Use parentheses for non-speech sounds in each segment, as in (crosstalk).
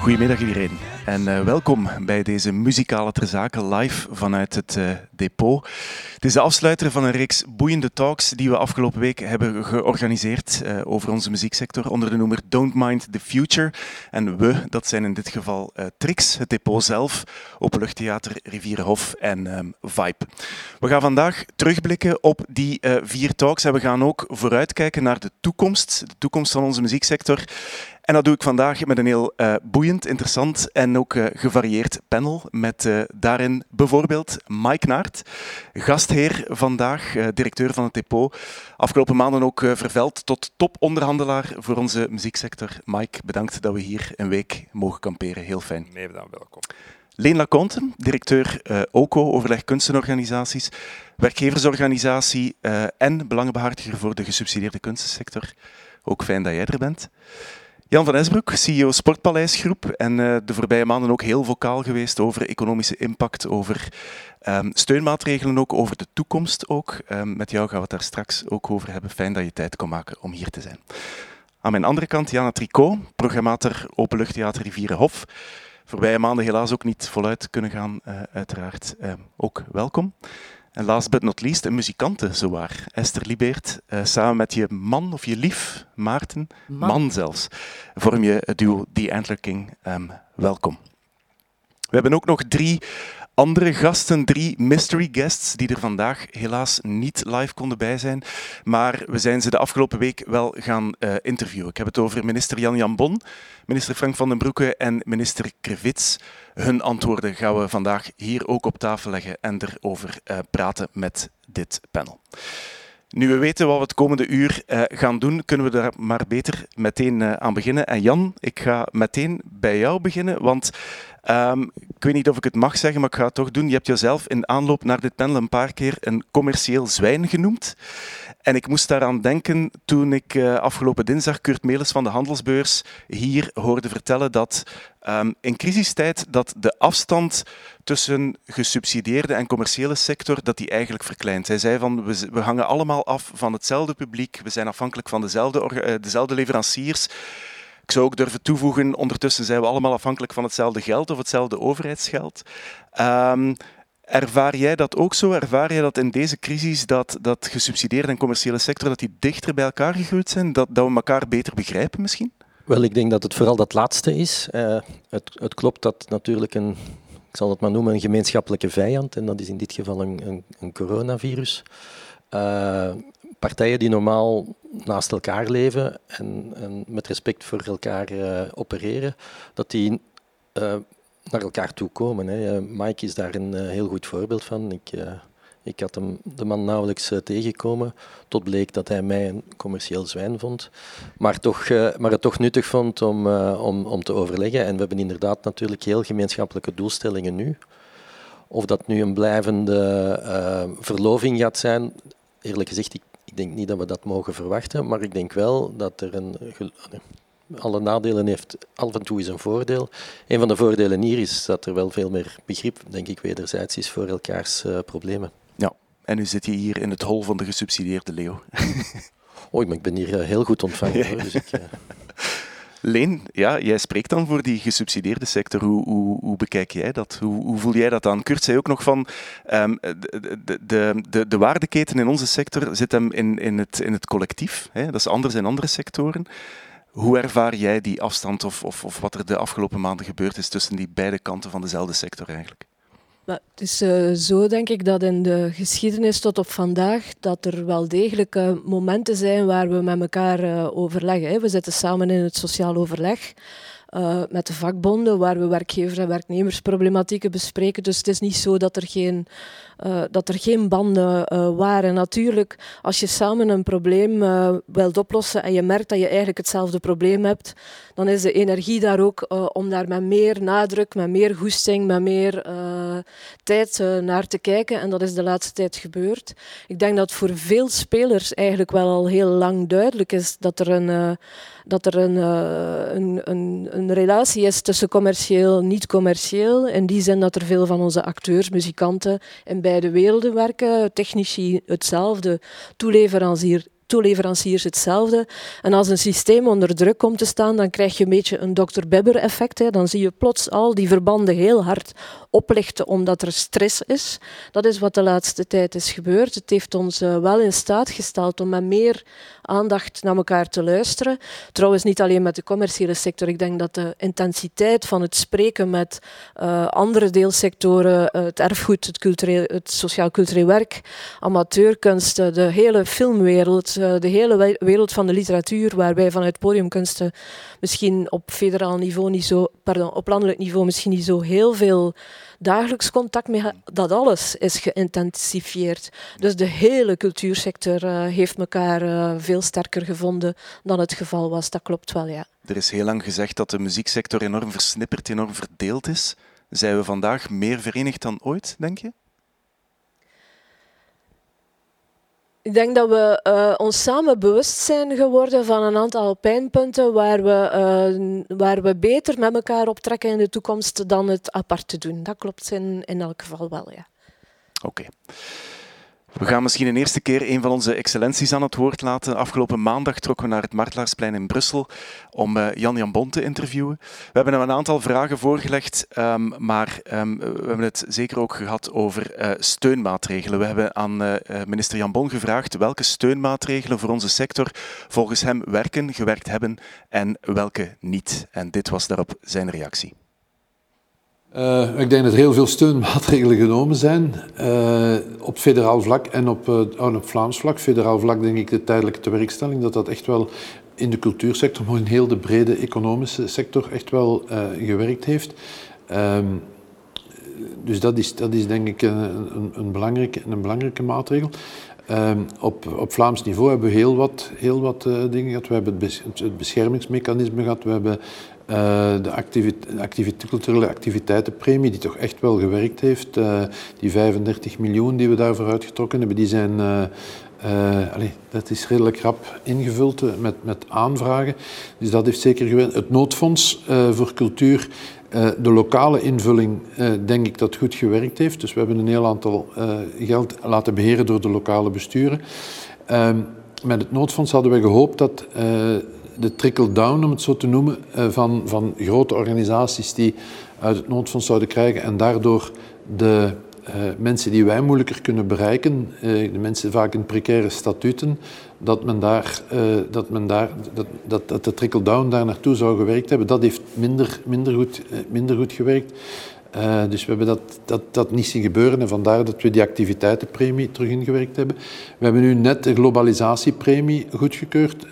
Goedemiddag iedereen en eh, welkom bij deze muzikale terzaken live vanuit het eh, depot. Het is de afsluiter van een reeks boeiende talks die we afgelopen week hebben georganiseerd eh, over onze muzieksector onder de noemer Don't Mind the Future. En we, dat zijn in dit geval Trix, het depot zelf, Openluchttheater, Rivierenhof en ehm, Vibe. We gaan vandaag terugblikken op die vier talks en we gaan ook vooruitkijken naar de toekomst, de toekomst van onze muzieksector. En dat doe ik vandaag met een heel eh, boeiend, interessant en ook eh, gevarieerd panel. Met eh, daarin bijvoorbeeld Mike Naert, gastheer vandaag, directeur van het depot. Afgelopen maanden ook verveld tot toponderhandelaar voor onze muzieksector. Mike, bedankt dat we hier een week mogen kamperen. Heel fijn. Meer dan welkom. Leen Laconte, directeur OCO, Overleg Kunstenorganisaties, werkgeversorganisatie en belangenbehartiger voor de gesubsidieerde kunstensector. Ook fijn dat jij er bent. Jan van Esbroek, CEO Sportpaleisgroep en eh, de voorbije maanden ook heel vocaal geweest over economische impact, over ehm, steunmaatregelen ook, over de toekomst ook. Ehm, met jou gaan we het daar straks ook over hebben. Fijn dat je tijd kon maken om hier te zijn. Aan mijn andere kant Jana Tricot, programmator Openluchttheater Rivierenhof. Voorbije maanden helaas ook niet voluit kunnen gaan, eh, uiteraard. Ehm, ook welkom. En last but not least, een muzikante zowaar. Esther Libeert, eh, samen met je man of je lief, Maarten, man, zelfs, vorm je het duo The Antler King. Ehm, welkom. We hebben ook nog drie andere gasten, drie mystery guests, die er vandaag helaas niet live konden bij zijn. Maar we zijn ze de afgelopen week wel gaan eh, interviewen. Ik heb het over minister Jan Jan Bon, minister Frank van den Broeke en minister Krevits. Hun antwoorden gaan we vandaag hier ook op tafel leggen en erover eh, praten met dit panel. Nu we weten wat we het komende uur eh, gaan doen, kunnen we daar maar beter meteen aan beginnen. En Jan, ik ga meteen bij jou beginnen, want ehm, ik weet niet of ik het mag zeggen, maar ik ga het toch doen. Je hebt jezelf in aanloop naar dit panel een paar keer een commercieel zwijn genoemd. En ik moest daaraan denken toen ik eh, afgelopen dinsdag Kurt Melis van de Handelsbeurs hier hoorde vertellen dat ehm, in crisistijd dat de afstand tussen gesubsidieerde en commerciële sector dat die eigenlijk verkleint. Hij zei van we, we hangen allemaal af van hetzelfde publiek, we zijn afhankelijk van dezelfde, eh, dezelfde leveranciers. Ik zou ook durven toevoegen, ondertussen zijn we allemaal afhankelijk van hetzelfde geld of hetzelfde overheidsgeld. Ehm, ervaar jij dat ook zo? Ervaar jij dat in deze crisis dat, dat gesubsidieerde en commerciële sector dat die dichter bij elkaar gegroeid zijn? Dat, dat we elkaar beter begrijpen misschien? Wel, ik denk dat het vooral dat laatste is. Eh, het, het klopt dat natuurlijk een, ik zal het maar noemen, een gemeenschappelijke vijand, en dat is in dit geval een, een, een coronavirus. Eh, partijen die normaal naast elkaar leven en, en met respect voor elkaar eh, opereren, dat die eh, naar elkaar toe komen. Hè. Mike is daar een eh, heel goed voorbeeld van. Ik, ik had hem, de man nauwelijks tegengekomen, tot bleek dat hij mij een commercieel zwijn vond, maar, toch, maar het toch nuttig vond om, om, om te overleggen. En we hebben inderdaad natuurlijk heel gemeenschappelijke doelstellingen nu. Of dat nu een blijvende verloving gaat zijn, eerlijk gezegd, ik, ik denk niet dat we dat mogen verwachten, maar ik denk wel dat er een... alle nadelen heeft af en toe is een voordeel. Een van de voordelen hier is dat er wel veel meer begrip, denk ik, wederzijds is voor elkaars eh, problemen. Ja. En nu zit je hier in het hol van de gesubsidieerde Leo. (laughs) Oei, maar ik ben hier eh, heel goed ontvangen. (laughs) Hoor, dus ik, eh, Leen, ja, jij spreekt dan voor die gesubsidieerde sector. Hoe, hoe, bekijk jij dat? Hoe, hoe voel jij dat aan? Kurt zei ook nog van ehm, de, de, de, de, de waardeketen in onze sector zit hem in, in, het, in het collectief. Hè? Dat is anders in andere sectoren. Hoe ervaar jij die afstand of, of, of wat er de afgelopen maanden gebeurd is tussen die beide kanten van dezelfde sector eigenlijk? Het is eh, zo, denk ik, dat in de geschiedenis tot op vandaag dat er wel degelijk momenten zijn waar we met elkaar eh, overleggen. Hè. We zitten samen in het sociaal overleg eh, met de vakbonden, waar we werkgevers- en werknemersproblematieken bespreken. Dus het is niet zo dat er geen, eh, dat er geen banden eh, waren. Natuurlijk, als je samen een probleem wilt oplossen en je merkt dat je eigenlijk hetzelfde probleem hebt, dan is de energie daar ook om daar met meer nadruk, met meer goesting, met meer tijd naar te kijken en dat is de laatste tijd gebeurd. Ik denk dat voor veel spelers eigenlijk wel al heel lang duidelijk is dat er een, dat er een, uh, een, een, een, relatie is tussen commercieel en niet-commercieel. In die zin dat er veel van onze acteurs, muzikanten in beide werelden werken, technici hetzelfde, toeleverancier toeleveranciers hetzelfde. En als een systeem onder druk komt te staan, dan krijg je een beetje een Dr. Bebber-effect. Dan zie je plots al die verbanden heel hard oplichten omdat er stress is. Dat is wat de laatste tijd is gebeurd. Het heeft ons uh, wel in staat gesteld om met meer aandacht naar elkaar te luisteren. Trouwens, niet alleen met de commerciële sector. Ik denk dat de intensiteit van het spreken met uh, andere deelsectoren, uh, het erfgoed, het, het sociaal-cultureel werk, amateurkunsten, de hele filmwereld, de hele wereld van de literatuur, waar wij vanuit podiumkunsten misschien op federaal niveau niet zo, pardon, op landelijk niveau misschien niet zo heel veel dagelijks contact mee, dat alles is geïntensifieerd. Dus de hele cultuursector uh, heeft elkaar uh, veel sterker gevonden dan het geval was. Dat klopt wel, ja. Er is heel lang gezegd dat de muzieksector enorm versnipperd, enorm verdeeld is. Zijn we vandaag meer verenigd dan ooit, denk je? Ik denk dat we uh, ons samen bewust zijn geworden van een aantal pijnpunten waar we, uh, waar we beter met elkaar optrekken in de toekomst dan het apart te doen. Dat klopt in, elk geval wel, ja. Oké. We gaan misschien een eerste keer een van onze excellenties aan het woord laten. Afgelopen maandag trokken we naar het Martelaarsplein in Brussel om uh, Jan Jan Bon te interviewen. We hebben hem een aantal vragen voorgelegd, um, maar um, we hebben het zeker ook gehad over uh, steunmaatregelen. We hebben aan uh, minister Jan Bon gevraagd welke steunmaatregelen voor onze sector volgens hem werken, gewerkt hebben en welke niet. En dit was daarop zijn reactie. Uh, ik denk dat heel veel steunmaatregelen genomen zijn uh, op federaal vlak en op, uh, op Vlaams vlak. Federaal vlak denk ik de tijdelijke tewerkstelling, dat dat echt wel in de cultuursector, maar in heel de brede economische sector echt wel gewerkt heeft. Um, dus dat is, dat is denk ik een, een, een, belangrijke, een belangrijke maatregel. Um, op, op Vlaams niveau hebben we heel wat, heel wat dingen gehad. We hebben het, beschermingsmechanisme gehad, we hebben de activite activite culturele activiteitenpremie, die toch echt wel gewerkt heeft. Uh, die 35 miljoen die we daarvoor uitgetrokken hebben, die zijn... Uh, allez, dat is redelijk rap ingevuld met, met aanvragen. Dus dat heeft zeker gewerkt. Het noodfonds voor cultuur, de lokale invulling, denk ik dat goed gewerkt heeft. Dus we hebben een heel aantal geld laten beheren door de lokale besturen. Ehm, met het noodfonds hadden we gehoopt dat de trickle-down, om het zo te noemen, eh, van, van grote organisaties die uit het noodfonds zouden krijgen en daardoor de uh, mensen die wij moeilijker kunnen bereiken, uh, de mensen vaak in precaire statuten, dat men daar, dat, men daar dat, dat, dat de trickle-down daar naartoe zou gewerkt hebben, dat heeft minder, minder, goed, minder goed gewerkt. dus we hebben dat, dat, dat niet zien gebeuren en vandaar dat we die activiteitenpremie terug ingewerkt hebben. We hebben nu net de globalisatiepremie goedgekeurd.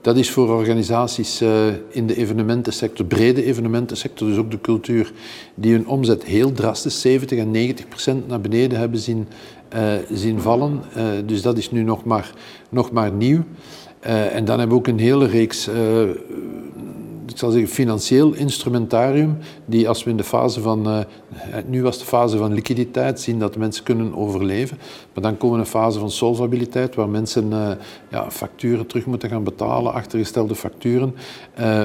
Dat is voor organisaties uh, in de evenementensector, brede evenementensector, dus ook de cultuur, die hun omzet heel drastisch, 70 en 90 procent naar beneden hebben zien, uh, zien vallen. Uh, dus dat is nu nog maar, nog maar nieuw. en dan hebben we ook een hele reeks ik zal zeggen, financieel instrumentarium, die als we in de fase van, uh, nu was de fase van liquiditeit, zien dat mensen kunnen overleven, maar dan komen we een fase van solvabiliteit, waar mensen uh, ja, facturen terug moeten gaan betalen, achtergestelde facturen,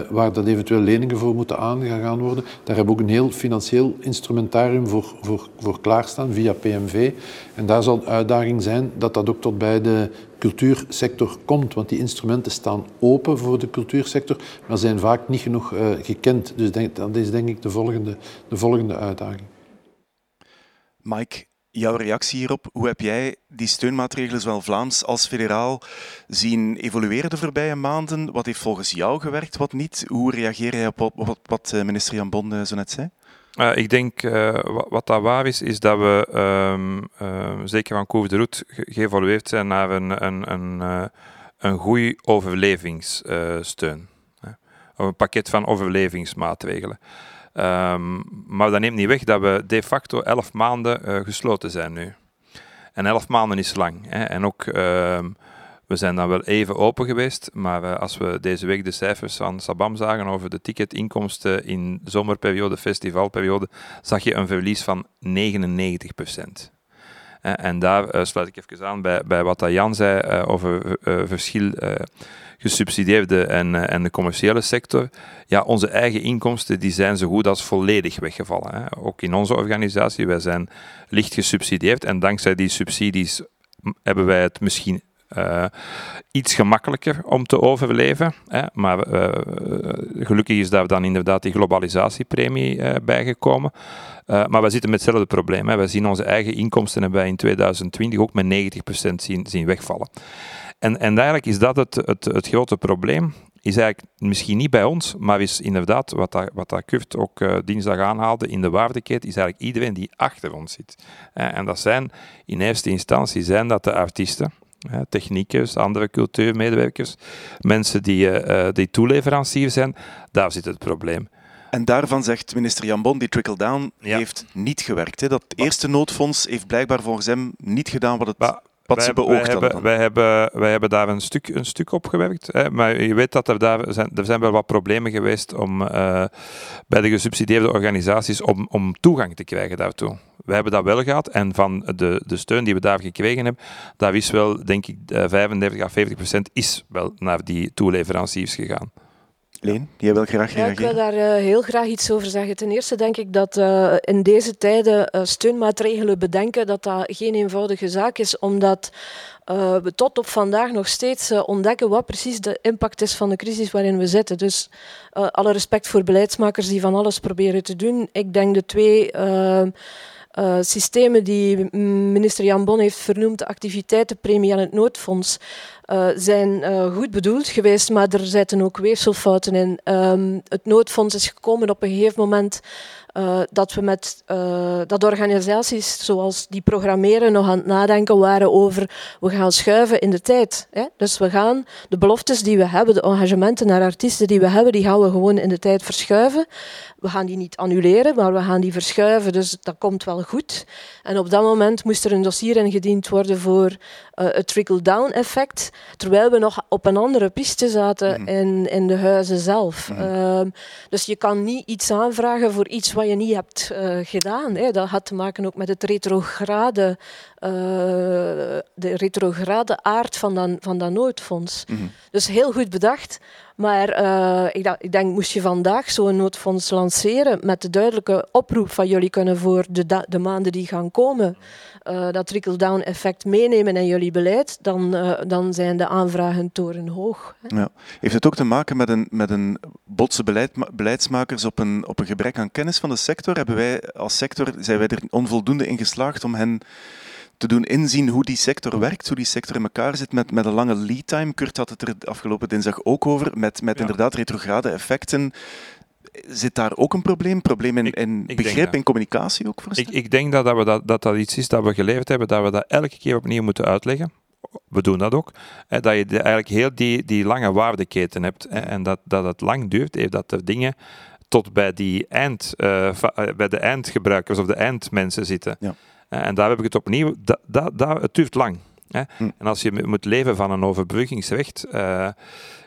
waar dat eventueel leningen voor moeten aangegaan worden. Daar hebben we ook een heel financieel instrumentarium voor, voor, voor klaarstaan, via PMV. En daar zal de uitdaging zijn dat dat ook tot bij de cultuursector komt. Want die instrumenten staan open voor de cultuursector, maar zijn vaak niet genoeg uh, gekend. Dus denk, dat is denk ik de volgende, de volgende uitdaging. Mike, jouw reactie hierop. Hoe heb jij die steunmaatregelen, zowel Vlaams als federaal, zien evolueren de voorbije maanden? Wat heeft volgens jou gewerkt, wat niet? Hoe reageer jij op wat, wat minister Jan Bon zo net zei? Uh, ik denk, uh, wat, dat waar is, is dat we um, uh, zeker van COVID de Roet ge geëvolueerd zijn naar een, een, een, een goede overlevingssteun. een pakket van overlevingsmaatregelen. Um, maar dat neemt niet weg dat we de facto elf maanden gesloten zijn nu. En elf maanden is lang. Hè. En ook ehm, We zijn dan wel even open geweest, maar eh, als we deze week de cijfers van Sabam zagen over de ticketinkomsten in zomerperiode, festivalperiode, zag je een verlies van 99% En daar uh, sluit ik even aan bij, bij wat Jan zei over verschil gesubsidieerde en, en de commerciële sector. Ja, onze eigen inkomsten die zijn zo goed als volledig weggevallen. Hè. Ook in onze organisatie, wij zijn licht gesubsidieerd en dankzij die subsidies hebben wij het misschien uh, iets gemakkelijker om te overleven. Hè. Maar uh, gelukkig is daar dan inderdaad die globalisatiepremie uh, bijgekomen. maar we zitten met hetzelfde probleem. Wij zien onze eigen inkomsten hebben wij in 2020 ook met 90% zien, wegvallen. En, en eigenlijk is dat het, het, het grote probleem is eigenlijk misschien niet bij ons, maar is inderdaad, wat dat, wat dat Kurt ook uh, dinsdag aanhaalde in de waardeketen, is eigenlijk iedereen die achter ons zit. en dat zijn in eerste instantie zijn dat de artiesten, techniekers, andere cultuurmedewerkers, mensen die, uh, die toeleverancier zijn, daar zit het probleem. En daarvan zegt minister Jan Bon, die trickle-down heeft niet gewerkt. Hè? Dat eerste noodfonds heeft blijkbaar volgens hem niet gedaan wat het wat wij, ze beoogt wij hebben, wij, hebben, wij hebben daar een stuk, een stuk op gewerkt. Hè, maar je weet dat er daar zijn, er zijn wel wat problemen geweest om, uh, bij de gesubsidieerde organisaties om, om toegang te krijgen daartoe. We hebben dat wel gehad en van de, de steun die we daar gekregen hebben, daar is wel, denk ik, 35 à 40 procent is wel naar die toeleveranciers gegaan. Leen, jij wil graag reageren? ik wil daar uh, heel graag iets over zeggen. Ten eerste denk ik dat uh, in deze tijden uh, steunmaatregelen bedenken, dat dat geen eenvoudige zaak is, omdat we tot op vandaag nog steeds ontdekken wat precies de impact is van de crisis waarin we zitten. Dus alle respect voor beleidsmakers die van alles proberen te doen. Ik denk de twee uh, systemen die minister Jan Bon heeft vernoemd, de activiteitenpremie en het noodfonds, uh, zijn uh, goed bedoeld geweest, maar er zitten ook weefselfouten in. Um, het noodfonds is gekomen op een gegeven moment uh, dat we met dat organisaties zoals die programmeren nog aan het nadenken waren over we gaan schuiven in de tijd. Hè? Dus we gaan de beloftes die we hebben, de engagementen naar artiesten die we hebben, die gaan we gewoon in de tijd verschuiven. We gaan die niet annuleren, maar we gaan die verschuiven. Dus dat komt wel goed. En op dat moment moest er een dossier ingediend worden voor het trickle-down effect, terwijl we nog op een andere piste zaten mm. in, in de huizen zelf. Mm. Uh, dus je kan niet iets aanvragen voor iets wat je niet hebt uh, gedaan. Hè. Dat had te maken ook met het retrograde, uh, de retrograde aard van dat, van dat noodfonds. Mm -hmm. Dus heel goed bedacht. Maar uh, ik, ik, denk, moest je vandaag zo'n noodfonds lanceren met de duidelijke oproep van jullie kunnen voor de, de maanden die gaan komen uh, dat trickle-down effect meenemen in jullie beleid, dan, uh, dan zijn de aanvragen torenhoog. Hè. Ja. Heeft het ook te maken met een, met een botse beleid, beleidsmakers op een, op een gebrek aan kennis van de sector? Hebben wij als sector, zijn wij er onvoldoende in geslaagd om hen te doen inzien hoe die sector werkt, hoe die sector in elkaar zit met, met een lange lead time. Kurt had het er afgelopen dinsdag ook over, met, met ja. inderdaad retrograde effecten. Zit daar ook een probleem? Probleem in, in ik, ik begrip, in communicatie ook? Ik, ik denk dat dat, we dat, dat dat iets is dat we geleerd hebben, dat we dat elke keer opnieuw moeten uitleggen we doen dat ook, hè, dat je de, eigenlijk heel die, die lange waardeketen hebt hè, en dat, dat het lang duurt, heeft dat er dingen tot bij, die eind, uh, bij de eindgebruikers of de eindmensen zitten. Ja. Uh, en daar heb ik het opnieuw, dat, dat, dat, het duurt lang. Hè. Hm. En als je moet leven van een overbruggingsrecht, uh,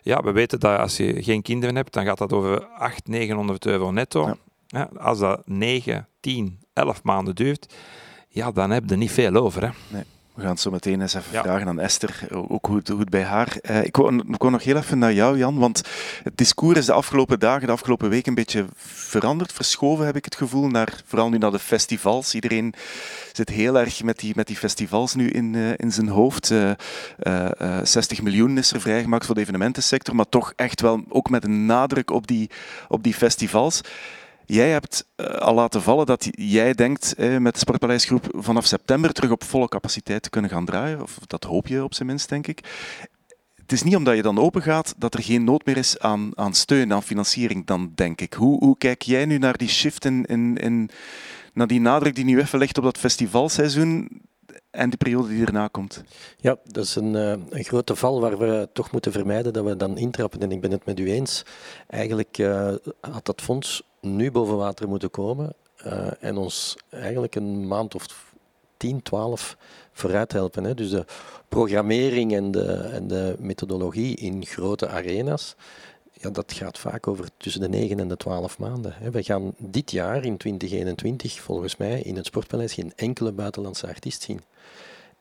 ja, we weten dat als je geen kinderen hebt, dan gaat dat over 800, 900 euro netto. Ja. als dat 9, 10, 11 maanden duurt, ja, dan heb je er niet veel over. Hè. Nee. We gaan het zo meteen eens even ja. vragen aan Esther, ook hoe het, hoe het bij haar. Uh, ik, wou nog heel even naar jou, Jan, want het discours is de afgelopen dagen, de afgelopen week een beetje veranderd, verschoven heb ik het gevoel, naar, vooral nu naar de festivals. Iedereen zit heel erg met die, met die festivals nu in, uh, in zijn hoofd. Uh, 60 miljoen is er vrijgemaakt voor de evenementensector, maar toch echt wel ook met een nadruk op die, op die festivals. Jij hebt uh, al laten vallen dat jij denkt uh, met de Sportpaleisgroep vanaf september terug op volle capaciteit te kunnen gaan draaien. Of dat hoop je op zijn minst, denk ik. Het is niet omdat je dan open gaat dat er geen nood meer is aan, aan steun, aan financiering, dan denk ik. Hoe, hoe kijk jij nu naar die shift in, in, in, naar die nadruk die nu even ligt op dat festivalseizoen en de periode die erna komt. Ja, dat is een, uh, een grote val waar we toch moeten vermijden dat we dan intrappen. En ik ben het met u eens. Eigenlijk uh, had dat fonds nu boven water moeten komen uh, en ons eigenlijk een maand of 10, 12 vooruit helpen. Hè. Dus de programmering en de, en de methodologie in grote arena's, ja, dat gaat vaak over tussen de 9 en de 12 maanden. We gaan dit jaar, in 2021, volgens mij, in het Sportpaleis geen enkele buitenlandse artiest zien.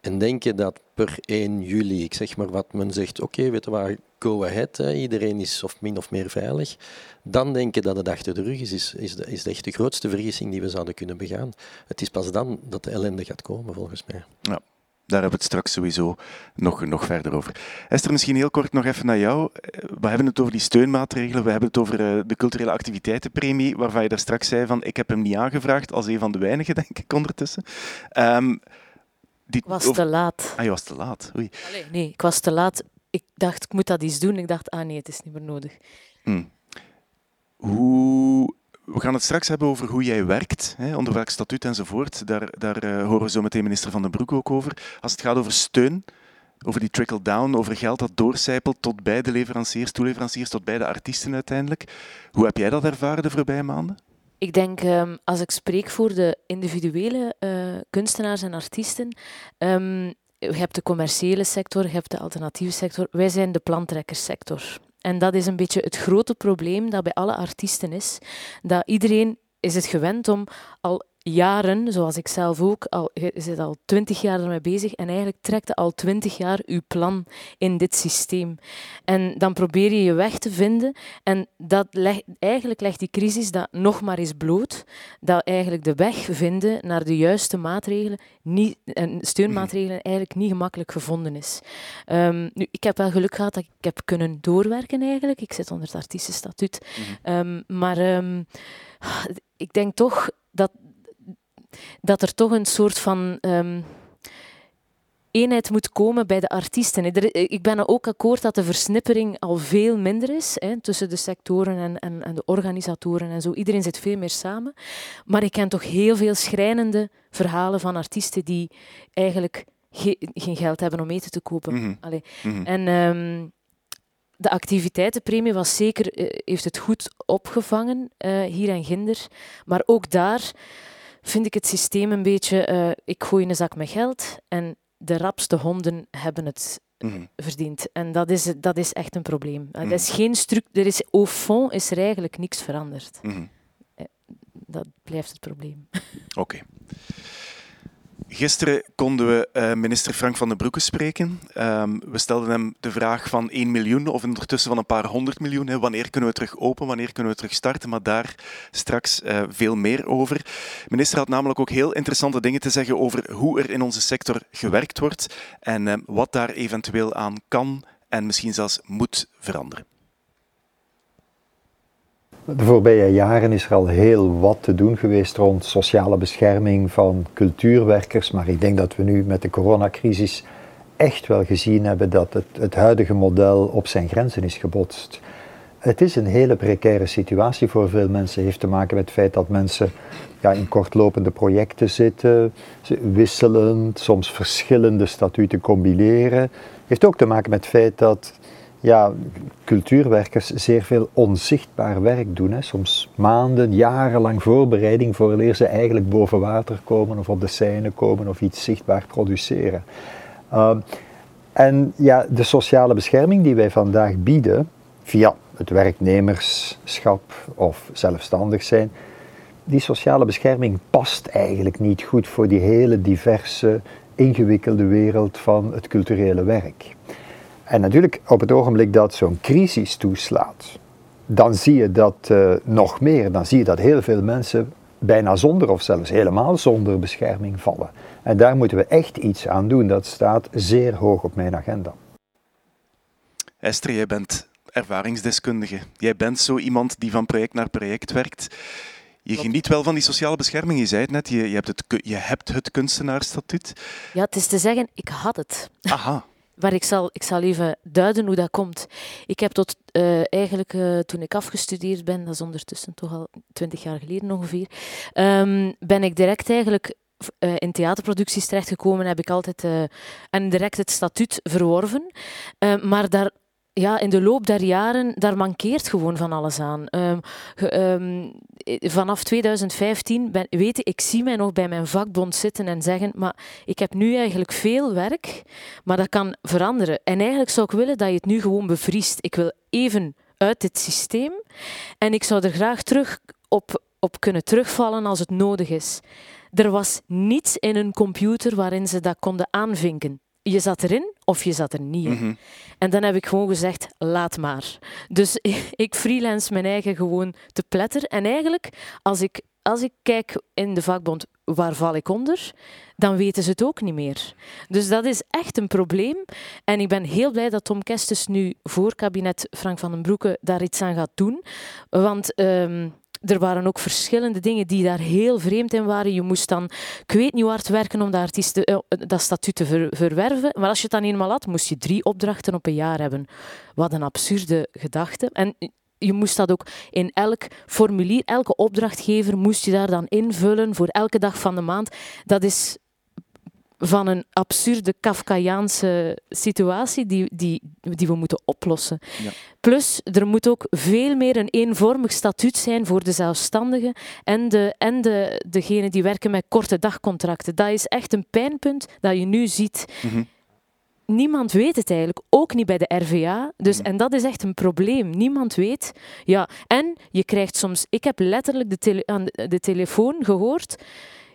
En denken dat per 1 juli, ik zeg maar wat men zegt, oké, weet je waar, go ahead, hè, iedereen is of min of meer veilig. Dan denken dat het achter de rug is, is, is, de, is echt de grootste vergissing die we zouden kunnen begaan. Het is pas dan dat de ellende gaat komen, volgens mij. Ja. Daar hebben we het straks sowieso nog, nog verder over. Esther, misschien heel kort nog even naar jou. We hebben het over die steunmaatregelen, we hebben het over eh, de culturele activiteitenpremie, waarvan je daar straks zei van ik heb hem niet aangevraagd, als een van de weinigen, (laughs) denk ik, ondertussen. Um, die, ik was te laat. Ah, je was te laat. Oei. Allee, nee, ik was te laat. Ik dacht, ik moet dat eens doen. Ik dacht, ah nee, het is niet meer nodig. Hmm. Hoe we gaan het straks hebben over hoe jij werkt, hè, onder welk statuut enzovoort. Daar, daar uh, horen we zo meteen minister Van den Broek ook over. Als het gaat over steun, over die trickle-down, over geld dat doorcijpelt tot bij de leveranciers, toeleveranciers, tot bij de artiesten uiteindelijk. Hoe heb jij dat ervaren de voorbije maanden? Ik denk, um, als ik spreek voor de individuele uh, kunstenaars en artiesten, um, je hebt de commerciële sector, je hebt de alternatieve sector. Wij zijn de plantrekkerssector. En dat is een beetje het grote probleem dat bij alle artiesten is. Dat iedereen is het gewend om al jaren, zoals ik zelf ook, al, je zit al twintig jaar ermee bezig en eigenlijk trekt al twintig jaar je plan in dit systeem. En dan probeer je je weg te vinden en dat leg, eigenlijk legt die crisis dat nog maar eens bloot, dat eigenlijk de weg vinden naar de juiste maatregelen niet, en steunmaatregelen eigenlijk niet gemakkelijk gevonden is. Um, nu, ik heb wel geluk gehad dat ik heb kunnen doorwerken eigenlijk. Ik zit onder het artiestenstatuut. Mm um, maar um, ik denk toch dat, dat er toch een soort van um, eenheid moet komen bij de artiesten. Ik ben ook akkoord dat de versnippering al veel minder is hè, tussen de sectoren en, en, en, de organisatoren en zo. Iedereen zit veel meer samen. Maar ik ken toch heel veel schrijnende verhalen van artiesten die eigenlijk ge geen geld hebben om eten te kopen. Mm -hmm. mm -hmm. En um, de activiteitenpremie was zeker, uh, heeft het goed opgevangen, uh, hier en ginder. Maar ook daar vind ik het systeem een beetje, uh, ik gooi een zak met geld en de rapste honden hebben het mm. verdiend. En dat is, dat is echt een probleem. Mm. Dat is geen er is, au fond is er eigenlijk niks veranderd. Mm. Dat blijft het probleem. (laughs) Oké. Okay. Gisteren konden we uh, minister Frank van den Broeke spreken. Um, we stelden hem de vraag van 1 miljoen of ondertussen van een paar honderd miljoen. Wanneer kunnen we terug open, wanneer kunnen we terug starten? Maar daar straks uh, veel meer over. De minister had namelijk ook heel interessante dingen te zeggen over hoe er in onze sector gewerkt wordt en uh, wat daar eventueel aan kan en misschien zelfs moet veranderen. De voorbije jaren is er al heel wat te doen geweest rond sociale bescherming van cultuurwerkers, maar ik denk dat we nu met de coronacrisis echt wel gezien hebben dat het, het huidige model op zijn grenzen is gebotst. Het is een hele precaire situatie voor veel mensen. Het heeft te maken met het feit dat mensen ja, in kortlopende projecten zitten, wisselend, soms verschillende statuten combineren. Het heeft ook te maken met het feit dat ja, cultuurwerkers zeer veel onzichtbaar werk doen. Hè. Soms maanden, jarenlang voorbereiding voor ze eigenlijk boven water komen of op de scène komen of iets zichtbaar produceren. Uh, en ja, de sociale bescherming die wij vandaag bieden, via het werknemerschap of zelfstandig zijn, die sociale bescherming past eigenlijk niet goed voor die hele diverse, ingewikkelde wereld van het culturele werk. En natuurlijk, op het ogenblik dat zo'n crisis toeslaat, dan zie je dat uh, nog meer. Dan zie je dat heel veel mensen bijna zonder of zelfs helemaal zonder bescherming vallen. En daar moeten we echt iets aan doen. Dat staat zeer hoog op mijn agenda. Esther, jij bent ervaringsdeskundige. Jij bent zo iemand die van project naar project werkt. Je geniet wel van die sociale bescherming. Je zei het net, je, je, hebt, het, je hebt het kunstenaarsstatuut. Ja, het is te zeggen, ik had het. Aha. Waar ik zal, ik zal even duiden hoe dat komt. Ik heb tot uh, eigenlijk uh, toen ik afgestudeerd ben, dat is ondertussen toch al twintig jaar geleden ongeveer, um, ben ik direct eigenlijk uh, in theaterproducties terechtgekomen. Heb ik altijd en direct het statuut verworven. maar daar ja, in de loop der jaren, daar mankeert gewoon van alles aan. Ehm, ehm, eh, vanaf 2015 ben, weet ik, ik zie mij nog bij mijn vakbond zitten en zeggen, maar ik heb nu eigenlijk veel werk, maar dat kan veranderen. En eigenlijk zou ik willen dat je het nu gewoon bevriest. Ik wil even uit dit systeem en ik zou er graag terug op, op kunnen terugvallen als het nodig is. Er was niets in een computer waarin ze dat konden aanvinken. Je zat erin of je zat er niet in. Mhm. En dan heb ik gewoon gezegd, laat maar. Dus (laughs) ik freelance mijn eigen gewoon te pletter. En eigenlijk, als ik, als ik kijk in de vakbond, waar val ik onder? Dan weten ze het ook niet meer. Dus dat is echt een probleem. En ik ben heel blij dat Tom Kestes nu voor kabinet Frank van den Broeke daar iets aan gaat doen. Want... ehm, er waren ook verschillende dingen die daar heel vreemd in waren. Je moest dan, ik weet niet hard werken om dat, eh, dat statuut te ver- verwerven. Maar als je het dan eenmaal had, moest je drie opdrachten op een jaar hebben. Wat een absurde gedachte. En je moest dat ook in elk formulier, elke opdrachtgever moest je daar dan invullen voor elke dag van de maand. Dat is van een absurde Kafkaiaanse situatie die, die, die we moeten oplossen. Ja. Plus, er moet ook veel meer een eenvormig statuut zijn voor de zelfstandigen en, de, en de, degenen die werken met korte dagcontracten. Dat is echt een pijnpunt dat je nu ziet. Mhm. Niemand weet het eigenlijk, ook niet bij de RVA. Dus, Mhm. En dat is echt een probleem. Niemand weet. Ja, en je krijgt soms... Ik heb letterlijk de, tele- aan de, de telefoon gehoord.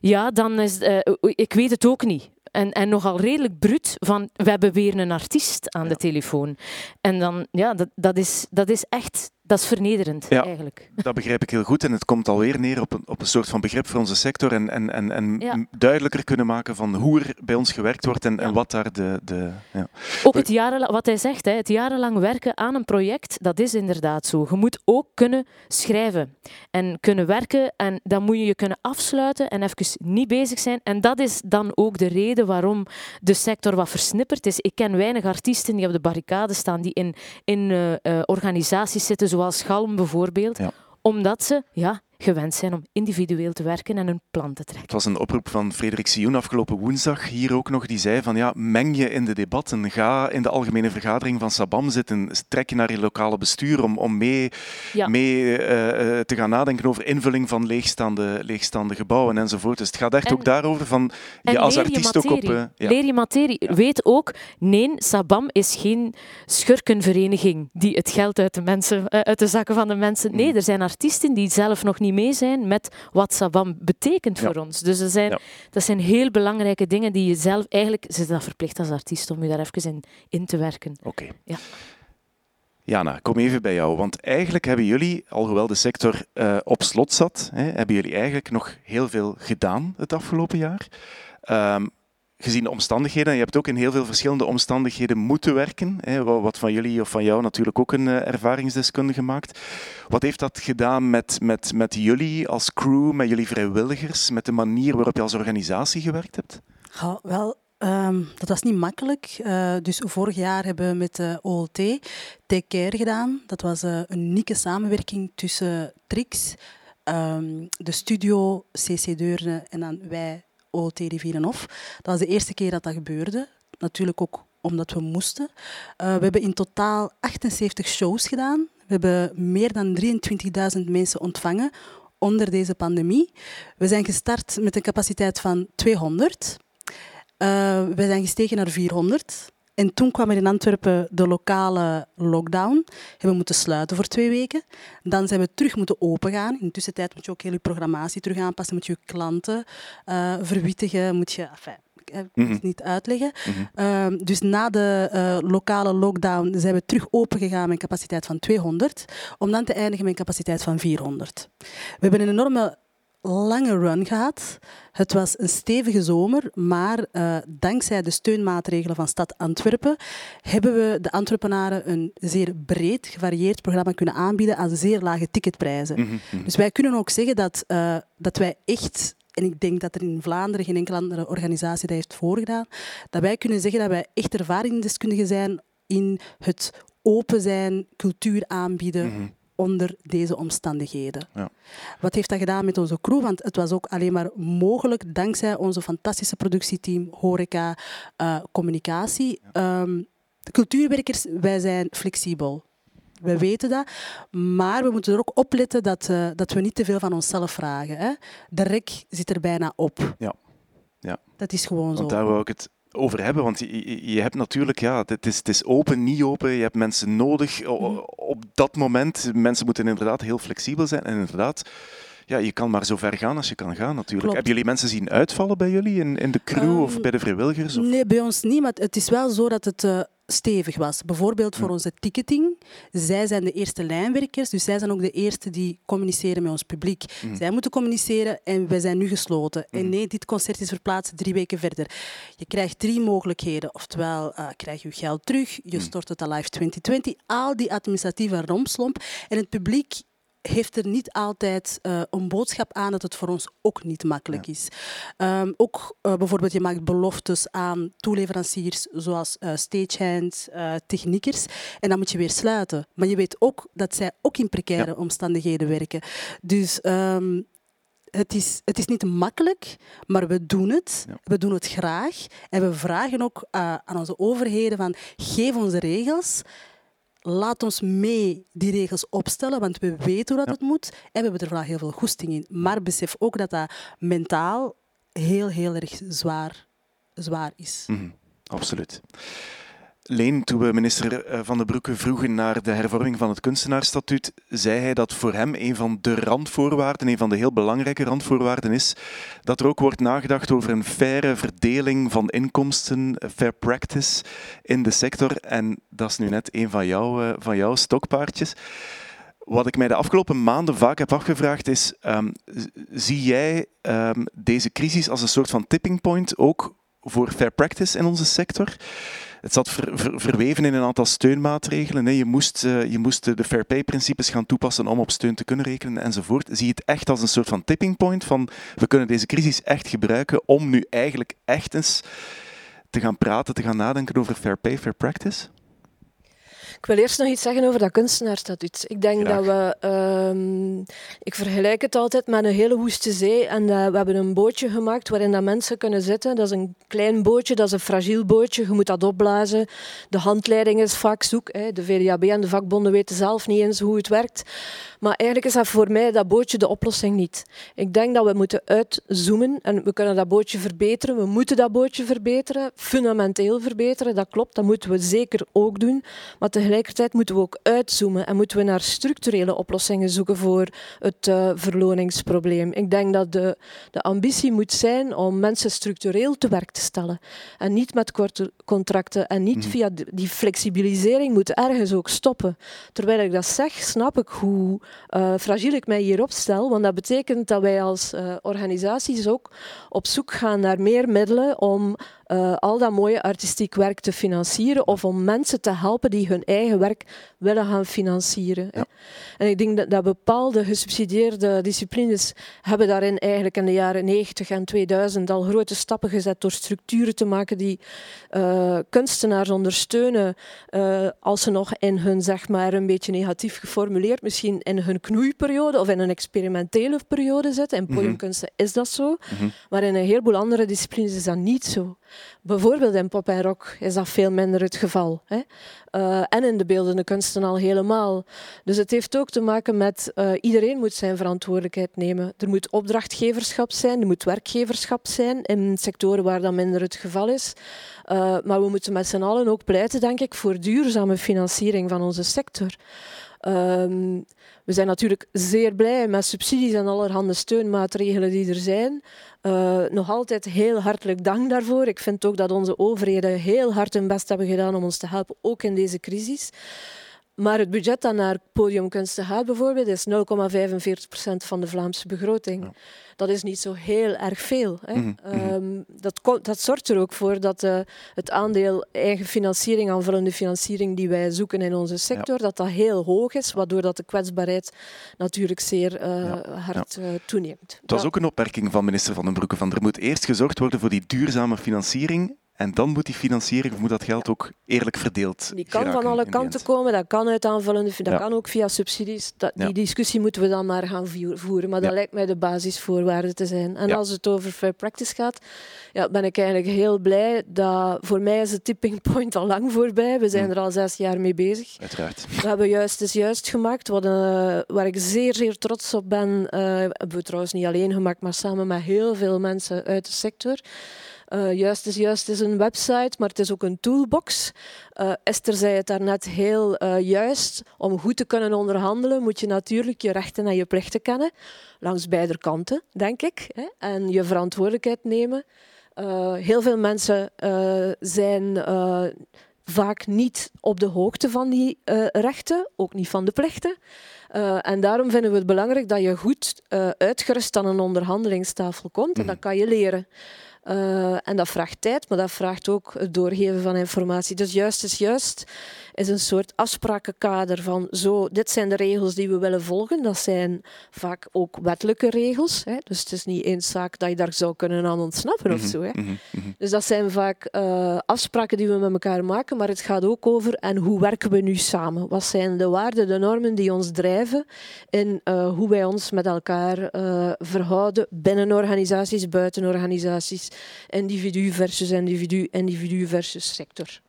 Ja, dan is... eh, ik weet het ook niet. En, en nogal redelijk bruut van, we hebben weer een artiest aan de telefoon. En dan, ja, dat, dat, is, dat is echt... Dat is vernederend, Ja. eigenlijk. (laughs) Dat begrijp ik heel goed en het komt alweer neer op een, op een soort van begrip voor onze sector en, en, en, en Ja. duidelijker kunnen maken van hoe er bij ons gewerkt wordt en, wat daar de... de ja. Ook het jarenlang, wat hij zegt, hè, het jarenlang werken aan een project, dat is inderdaad zo. Je moet ook kunnen schrijven en kunnen werken en dan moet je je kunnen afsluiten en even niet bezig zijn. En dat is dan ook de reden waarom de sector wat versnipperd is. Ik ken weinig artiesten die op de barricade staan, die in, in eh, eh, organisaties zitten, zoals Galm bijvoorbeeld, Ja. omdat ze ja, gewend zijn om individueel te werken en een plan te trekken. Het was een oproep van Frederik Sioen afgelopen woensdag hier ook nog. Die zei van ja, meng je in de debatten. Ga in de algemene vergadering van Sabam zitten. Trek je naar je lokale bestuur om, om mee, Ja. mee eh, eh, te gaan nadenken over invulling van leegstaande, leegstaande gebouwen enzovoort. Dus het gaat echt En- ook daarover van je als je artiest ook op... eh, ja. Leer je materie. Weet ook, nee, Sabam is geen schurkenvereniging die het geld uit de, mensen, uit de zakken van de mensen... Nee, Mm. er zijn artiesten die zelf nog niet mee zijn met wat Sabam betekent Ja. voor ons. Dus dat zijn, Ja. dat zijn heel belangrijke dingen die je zelf... Eigenlijk is dat verplicht als artiest om je daar even in, in te werken. Oké. Ja. Jana, kom even bij jou. Want eigenlijk hebben jullie, alhoewel de sector eh, op slot zat, hè, hebben jullie eigenlijk nog heel veel gedaan het afgelopen jaar. Ehm, gezien de omstandigheden, je hebt ook in heel veel verschillende omstandigheden moeten werken. Hè, wa- wat van jullie of van jou natuurlijk ook een eh, ervaringsdeskundige maakt. Wat heeft dat gedaan met, met, met jullie als crew, met jullie vrijwilligers, met de manier waarop je als organisatie gewerkt hebt? Wel, ehm, dat was niet makkelijk. Eh, dus vorig jaar hebben we met de OLT Take Care gedaan. Dat was eh, een unieke samenwerking tussen Trix, ehm, de studio CC Deurne en dan wij OLT Rivierenhof. Dat was de eerste keer dat dat gebeurde. Natuurlijk ook omdat we moesten. Eh, we hebben in totaal 78 shows gedaan. We hebben meer dan 23.000 mensen ontvangen onder deze pandemie. We zijn gestart met een capaciteit van 200. Eh, we zijn gestegen naar 400. En toen kwam er in Antwerpen de lokale lockdown. Hebben we moeten sluiten voor twee weken. Dan zijn we terug moeten opengaan. In de tussentijd moet je ook heel je programmatie terug aanpassen. Moet je je klanten eh, verwittigen. Moet je, enfin, ik heb Mhm. het niet uitleggen. Mhm. Ehm, dus na de eh, lokale lockdown zijn we terug open gegaan met een capaciteit van 200, om dan te eindigen met een capaciteit van 400. We hebben een enorme lange run gehad. Het was een stevige zomer, maar eh, dankzij de steunmaatregelen van Stad Antwerpen hebben we de Antwerpenaren een zeer breed gevarieerd programma kunnen aanbieden aan zeer lage ticketprijzen. Mhm, mhm. Dus wij kunnen ook zeggen dat, eh, dat wij echt, en ik denk dat er in Vlaanderen geen enkele andere organisatie dat heeft voorgedaan, dat wij kunnen zeggen dat wij echt ervaringsdeskundigen zijn in het open zijn, cultuur aanbieden Mhm. Onder deze omstandigheden. Ja. Wat heeft dat gedaan met onze crew? Want het was ook alleen maar mogelijk dankzij onze fantastische productieteam, horeca, eh, communicatie. Ehm, de cultuurwerkers, wij zijn flexibel. We weten dat, maar we moeten er ook op letten dat, uh, dat we niet te veel van onszelf vragen. Hè. De rek zit er bijna op. Ja. ja. Dat is gewoon Want zo. daar wou ik het over hebben, want je, je, hebt natuurlijk, ja, het is, het is open, niet open, je hebt mensen nodig op dat moment. Mensen moeten inderdaad heel flexibel zijn en inderdaad, ja, je kan maar zo ver gaan als je kan gaan natuurlijk. Klopt. Hebben jullie mensen zien uitvallen bij jullie in, in de crew of Ehm, bij de vrijwilligers? Of? Nee, bij ons niet, maar het is wel zo dat het eh, stevig was. Bijvoorbeeld voor Hm. onze ticketing. Zij zijn de eerste lijnwerkers, dus zij zijn ook de eerste die communiceren met ons publiek. Hm. Zij moeten communiceren en wij zijn nu gesloten. En Hm. nee, dit concert is verplaatst drie weken verder. Je krijgt drie mogelijkheden. Oftewel, eh, krijg je geld terug, je stort het al live 2020, al die administratieve rompslomp. En het publiek heeft er niet altijd eh, een boodschap aan dat het voor ons ook niet makkelijk is. Ehm, ook eh, bijvoorbeeld, je maakt beloftes aan toeleveranciers zoals eh stagehands, eh, techniekers. En dan moet je weer sluiten. Maar je weet ook dat zij ook in precaire omstandigheden werken. Dus ehm, het, is, het is niet makkelijk, maar we doen het. Ja. We doen het graag. En we vragen ook aan onze overheden van geef ons de regels. Laat ons mee die regels opstellen, want we weten hoe dat het moet. En we hebben er vooral heel veel goesting in. Maar besef ook dat dat mentaal heel, heel erg zwaar, zwaar is. Mhm, absoluut. Leen, toen we minister eh, Van den Broeke vroegen naar de hervorming van het kunstenaarsstatuut, zei hij dat voor hem een van de randvoorwaarden, een van de heel belangrijke randvoorwaarden is, dat er ook wordt nagedacht over een faire verdeling van inkomsten, eh, fair practice in de sector. En dat is nu net een van jouw, eh, van jouw stokpaardjes. Wat ik mij de afgelopen maanden vaak heb afgevraagd is, ehm, zie jij ehm, deze crisis als een soort van tipping point ook voor fair practice in onze sector? Het zat ver- ver- verweven in een aantal steunmaatregelen. hè. Je moest, eh, je moest de fair pay-principes gaan toepassen om op steun te kunnen rekenen enzovoort. Zie je het echt als een soort van tipping point van we kunnen deze crisis echt gebruiken om nu eigenlijk echt eens te gaan praten, te gaan nadenken over fair pay, fair practice? Ik wil eerst nog iets zeggen over dat kunstenaarstatuut. Ik denk Graag. dat we... ehm, ik vergelijk het altijd met een hele woeste zee. En we hebben een bootje gemaakt waarin dat mensen kunnen zitten. Dat is een klein bootje, dat is een fragiel bootje. Je moet dat opblazen. De handleiding is vaak zoek. Hè. De VDAB en de vakbonden weten zelf niet eens hoe het werkt. Maar eigenlijk is dat voor mij dat bootje de oplossing niet. Ik denk dat we moeten uitzoomen en we kunnen dat bootje verbeteren. We moeten dat bootje verbeteren, fundamenteel verbeteren. Dat klopt, dat moeten we zeker ook doen. Maar tegelijkertijd moeten we ook uitzoomen en moeten we naar structurele oplossingen zoeken voor het eh, verloningsprobleem. Ik denk dat de, de ambitie moet zijn om mensen structureel te werk te stellen. En niet met korte contracten en niet Mhm. via die- die flexibilisering moet ergens ook stoppen. Terwijl ik dat zeg, snap ik hoe eh, fragiel ik mij hier opstel. Want dat betekent dat wij als eh, organisaties ook op zoek gaan naar meer middelen om eh, al dat mooie artistiek werk te financieren of om mensen te helpen die hun eigen werk willen gaan financieren. Ja. En ik denk dat, dat bepaalde gesubsidieerde disciplines hebben daarin eigenlijk in de jaren 90 en 2000 al grote stappen gezet door structuren te maken die eh, kunstenaars ondersteunen eh, als ze nog in hun, zeg maar, een beetje negatief geformuleerd, misschien in hun knoeiperiode of in een experimentele periode zitten. In Mhm. podiumkunsten is dat zo, Mhm. maar in een heleboel andere disciplines is dat niet zo. Bijvoorbeeld in pop en rock is dat veel minder het geval. Hè? Eh, en in de beeldende kunsten al helemaal. Dus het heeft ook te maken met eh, iedereen moet zijn verantwoordelijkheid nemen. Er moet opdrachtgeverschap zijn, er moet werkgeverschap zijn in sectoren waar dat minder het geval is. Eh, maar we moeten met z'n allen ook pleiten, denk ik, voor duurzame financiering van onze sector. Ehm, we zijn natuurlijk zeer blij met subsidies en allerhande steunmaatregelen die er zijn. Eh, nog altijd heel hartelijk dank daarvoor. Ik vind ook dat onze overheden heel hard hun best hebben gedaan om ons te helpen, ook in deze crisis. Maar het budget dat naar podiumkunsten gaat bijvoorbeeld is 0,45% van de Vlaamse begroting. Ja. Dat is niet zo heel erg veel. Hè. Mhm, mhm. Ehm, dat, dat zorgt er ook voor dat eh, het aandeel eigen financiering, aanvullende financiering die wij zoeken in onze sector, dat dat heel hoog is, waardoor dat de kwetsbaarheid natuurlijk zeer eh, Ja, hard eh, toeneemt. Het was ook een opmerking van minister Van den Broeke van er moet eerst gezorgd worden voor die duurzame financiering En dan moet die financiering, moet dat geld ook eerlijk verdeeld Die kan geraken van alle kanten komen, dat kan uit aanvullende, dat Ja. kan ook via subsidies. Dat, die Ja. discussie moeten we dan maar gaan voeren, maar dat Ja. lijkt mij de basisvoorwaarde te zijn. En als het over fair practice gaat, ja, ben ik eigenlijk heel blij dat voor mij is de tipping point al lang voorbij. We zijn Mm. er al zes jaar mee bezig. Uiteraard. We hebben juist is juist gemaakt, wat, eh, waar ik zeer, zeer trots op ben. eh, hebben we trouwens niet alleen gemaakt, maar samen met heel veel mensen uit de sector. Eh, juist is juist is een website, maar het is ook een toolbox. Eh, Esther zei het daarnet heel eh, juist. Om goed te kunnen onderhandelen moet je natuurlijk je rechten en je plichten kennen. Langs beide kanten, denk ik. Hè? En je verantwoordelijkheid nemen. Heel veel mensen zijn vaak niet op de hoogte van die rechten, ook niet van de plichten. En daarom vinden we het belangrijk dat je goed uitgerust aan een onderhandelingstafel komt. En dat kan je leren. Eh, en dat vraagt tijd, maar dat vraagt ook het doorgeven van informatie. Dus juist is juist is een soort afsprakenkader van zo, dit zijn de regels die we willen volgen. Dat zijn vaak ook wettelijke regels. Hè? Dus het is niet eens zaak dat je daar zou kunnen aan ontsnappen of Mhm, zo. Hè? mhm, mhm. Dus dat zijn vaak eh, afspraken die we met elkaar maken, maar het gaat ook over en hoe werken we nu samen? Wat zijn de waarden, de normen die ons drijven in eh, hoe wij ons met elkaar eh, verhouden binnen organisaties, buiten organisaties, individu versus individu, individu versus sector.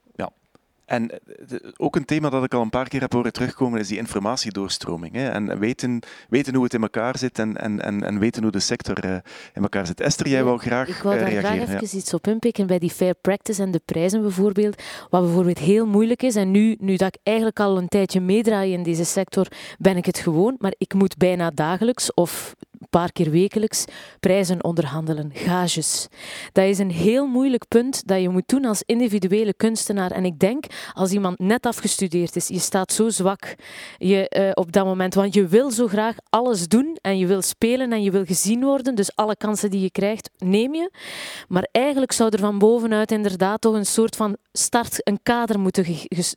En eh, de- ook een thema dat ik al een paar keer heb horen terugkomen is die informatiedoorstroming. Hè? En weten, weten hoe het in elkaar zit en, en, en, en weten hoe de sector eh, in elkaar zit. Esther, jij Ja, wou graag Ik wou eh, daar reageren. graag ja. even iets op inpikken bij die fair practice en de prijzen bijvoorbeeld. Wat bijvoorbeeld heel moeilijk is, en nu, nu dat ik eigenlijk al een tijdje meedraai in deze sector, ben ik het gewoon, maar ik moet bijna dagelijks of een paar keer wekelijks prijzen onderhandelen, gages. Dat is een heel moeilijk punt dat je moet doen als individuele kunstenaar. En ik denk, als iemand net afgestudeerd is, je staat zo zwak je, eh, op dat moment, want je wil zo graag alles doen en je wil spelen en je wil gezien worden, dus alle kansen die je krijgt, neem je. Maar eigenlijk zou er van bovenuit inderdaad toch een soort van start, een kader moeten